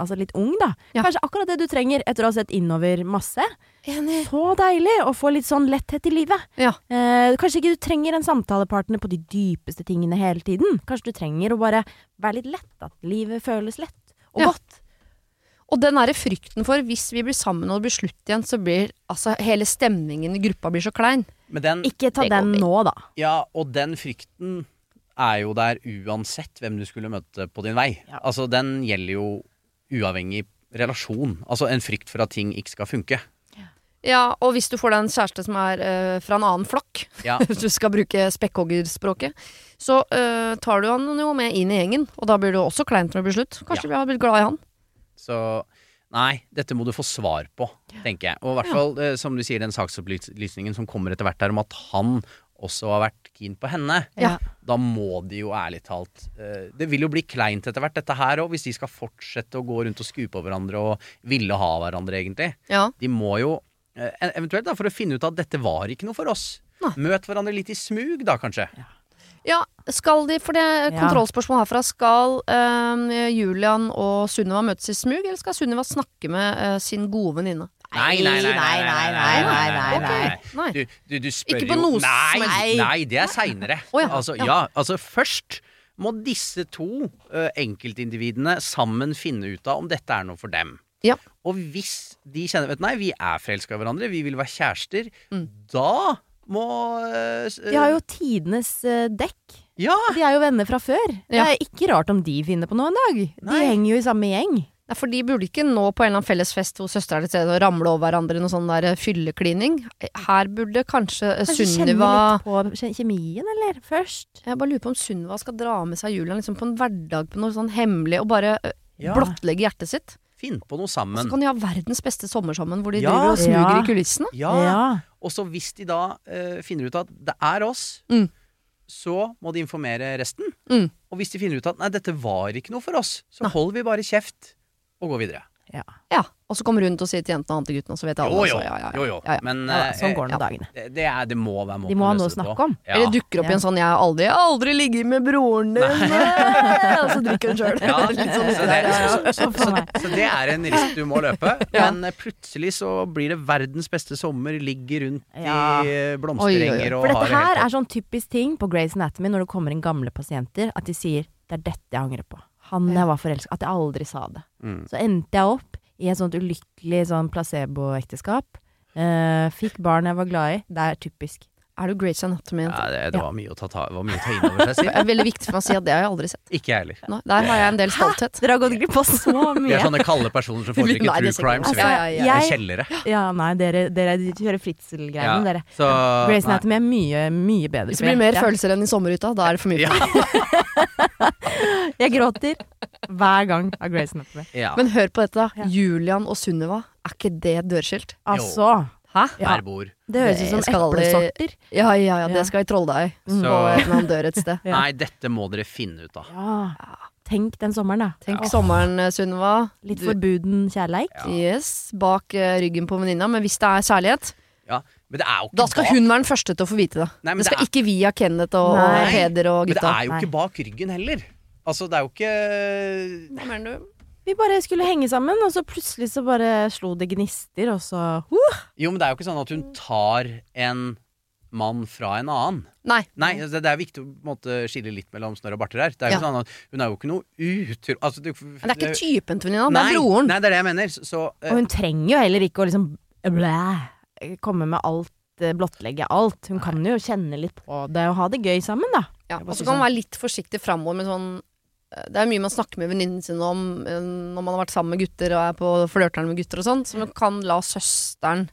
Altså litt ung, da. Ja. Kanskje akkurat det du trenger etter å ha sett innover masse. Enig. Så deilig å få litt sånn letthet i livet. Ja. Eh, kanskje ikke du trenger en samtalepartner på de dypeste tingene hele tiden. Kanskje du trenger å bare være litt lett. At livet føles lett og Ja. godt. Og den derre frykten for hvis vi blir sammen og det blir slutt igjen, så blir altså hele stemningen i gruppa blir så klein. Men den, Ikke ta den nå, da. ja, og den frykten er jo der uansett hvem du skulle møte på din vei. Ja. Altså, den gjelder jo uavhengig relasjon. Altså en frykt for at ting ikke skal funke. Ja, og hvis du får deg en kjæreste som er eh, fra en annen flokk, Ja. hvis du skal bruke spekkhoggerspråket, så eh, tar du han jo med inn i gjengen, og da blir det også kleint når det blir slutt. Kanskje vi har blitt glad i han. Så nei, dette må du få svar på, tenker jeg. Og i hvert fall, eh, som du sier, den saksopplysningen som kommer etter hvert der om at han også har vært keen på henne. Ja. Da må de jo ærlig talt uh, Det vil jo bli kleint etter hvert, dette her òg, hvis de skal fortsette å gå rundt og skue på hverandre og ville ha hverandre, egentlig. Ja. De må jo uh, eventuelt da, for å finne ut at dette var ikke noe for oss. Nei. Møt hverandre litt i smug, da, kanskje. Ja, skal de, for det kontrollspørsmålet Ja. kontrollspørsmål herfra, skal uh, Julian og Sunniva møtes i smug, eller skal Sunniva snakke med uh, sin gode venninne? Nei, nei, nei. nei, nei, nei, nei, nei. Du, du, du spør Ikke på noe som helst. Nei, det er seinere. Oh, ja. Altså, ja, altså først må disse to uh, enkeltindividene sammen finne ut av om dette er noe for dem. Ja. Og hvis de kjenner Vet nei, vi er forelska i hverandre, vi vil være kjærester, mm. da må uh, De har jo tidenes uh, dekk. Ja. De er jo venner fra før. Det er ikke rart om de finner på noe en dag. De nei. henger jo i samme gjeng. Nei, for de burde ikke nå på en eller annen felles fest hvor søstera er til stede og ramle over hverandre i noe sånn der eh, fylleklining. Her burde kanskje, kanskje Sunniva kjenne litt på kjemien, eller? Først. Jeg bare lurer på om Sunniva skal dra med seg Julian liksom på en hverdag på noe sånn hemmelig, og bare eh, Ja. blottlegge hjertet sitt. Finn på noe sammen. Og Så kan de ha verdens beste sommer sammen, hvor de Ja. driver og smuger Ja. i kulissene. Ja. Og så hvis de da uh, finner ut at det er oss, Mm. så må de informere resten. Mm. Og hvis de finner ut at nei, dette var ikke noe for oss, så holder vi bare kjeft og går videre. Ja, og så kommer hun til å si til jentene og til guttene, og så vet alle Jo, jo. Ja, ja, ja. jo, jo. Ja, ja. Men Ja, eh, sånn går ja, dagene. det, det, er, det må være måten De må ha noe å snakke om. Ja. Eller dukker opp i en sånn 'jeg har aldri, aldri ligget med broren din', og så drikker hun sjøl. Ja, sånn så, det, ja, ja. er en risk du må løpe. Ja. Men eh, plutselig så blir det verdens beste sommer, ligger rundt Ja. i eh, blomsterenger og For har dette det helt her er sånn typisk ting på Grey's Anatomy når det kommer inn gamle pasienter, at de sier 'det er dette jeg angrer på'. Han jeg var forelska At jeg aldri sa det. Mm. Så endte jeg opp i et sånt ulykkelig sånn placeboekteskap. Uh, fikk barn jeg var glad i. Det er typisk. Er du Grace Anatomy? Ja, det, det var mye å ta, ta, var mye å ta inn over seg, Det er veldig viktig for meg å si at det har jeg aldri sett. Ikke jeg heller. Nei, der har jeg en del stolthet. Dere har gått glipp av så Vi er sånne kalde personer som foretrekker true sikkert- crimes. Altså, er. ja, jeg- kjellere. Ja, nei, dere, dere kjører Fritzel-greiene, dere. Så, nei. Anatomy er mye, mye bedre. Hvis det blir mer ja. følelser enn i sommerhytta, da er det for mye. Ja. Jeg gråter hver gang av Grace Anatomy. Ja. Men hør på dette. Ja. Julian og Sunniva, er ikke det dørskilt? Altså, Hæ? Ja. Det høres ut som eplesorter. Ja, ja, ja, Ja. det skal i Trolldeig. deg På en han dør et sted. Ja. Nei, dette må dere finne ut av. Ja. Tenk den sommeren, da. Tenk Åh, sommeren, eh, Sunniva. Litt Du- forbuden kjærleik. Ja. Yes, bak eh, ryggen på venninna. Men hvis det er kjærlighet, Ja. Men det er jo ikke da skal bak, hun være den første til å få vite det. Nei, men det skal det er- ikke via Kenneth og, og Nei. Peder og Men det er jo Nei. ikke bak ryggen heller. Altså, det er jo ikke Hva mener du? Vi bare skulle henge sammen, og så plutselig så bare slo det gnister, og så uh, Jo, men det er jo ikke sånn at hun tar en mann fra en annen. Nei. Nei, det, det er viktig å måte, skille litt mellom snørr og barter her. Det er jo Ja. sånn at Hun er jo ikke noe utro... Altså, det, Men det er ikke typen til venninna, det er broren. Nei, det er det jeg mener. Så, eh, Og hun trenger jo heller ikke å liksom blæ, komme med alt, eh, blottlegge alt. Hun kan jo kjenne litt på det og ha det gøy sammen, da. Ja, og så kan man sånn- være litt forsiktig framover med sånn Det er mye man snakker med venninnene sine om eh, når man har vært sammen med gutter og er på flørteren med gutter og sånn, så man kan la søsteren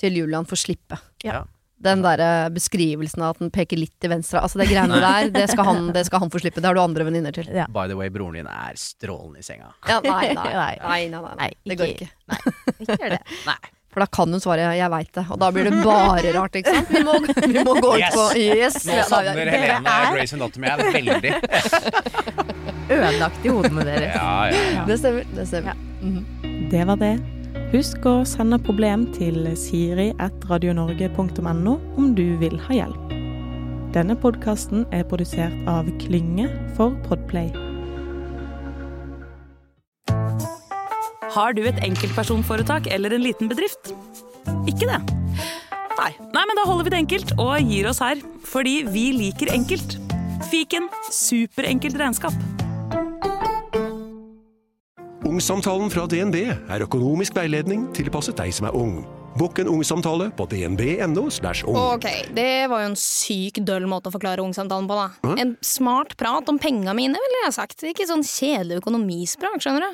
til Julian få slippe. Ja. Den derre beskrivelsen av at den peker litt til venstre. Altså det greiene der, det skal, han, det skal han få slippe. Det har du andre venninner til. Ja. By the way, broren din er strålende i senga. Ja, nei, nei, Nei. nei, nei, nei, nei. Nei, Det går ikke- Nei, Ikke gjør det. Nei. For da kan hun svare 'jeg veit det', og da blir det bare rart, ikke sant? Vi må, vi må gå ut Yes. på Yes! Nå savner ja, Helene Grace Anatomy er veldig. Ødelagt i hodene deres. Ja, ja. Det stemmer. Det stemmer. Mhm. Det var det. Husk å sende problem til siri.radionorge.no om du vil ha hjelp. Denne podkasten er produsert av Klynge for Podplay. Har du et enkeltpersonforetak eller en liten bedrift? Ikke det? Nei. Nei, men da holder vi det enkelt og gir oss her. Fordi vi liker enkelt. Fiken superenkelt regnskap. Ungsamtalen fra DNB er økonomisk veiledning tilpasset deg som er ung. Bokk en ungsamtale på dnb.no. ung. Ok, det var jo en syk døll måte å forklare ungsamtalen på, da. En smart prat om penga mine, ville jeg sagt. Ikke sånn kjedelig økonomisprat, skjønner du.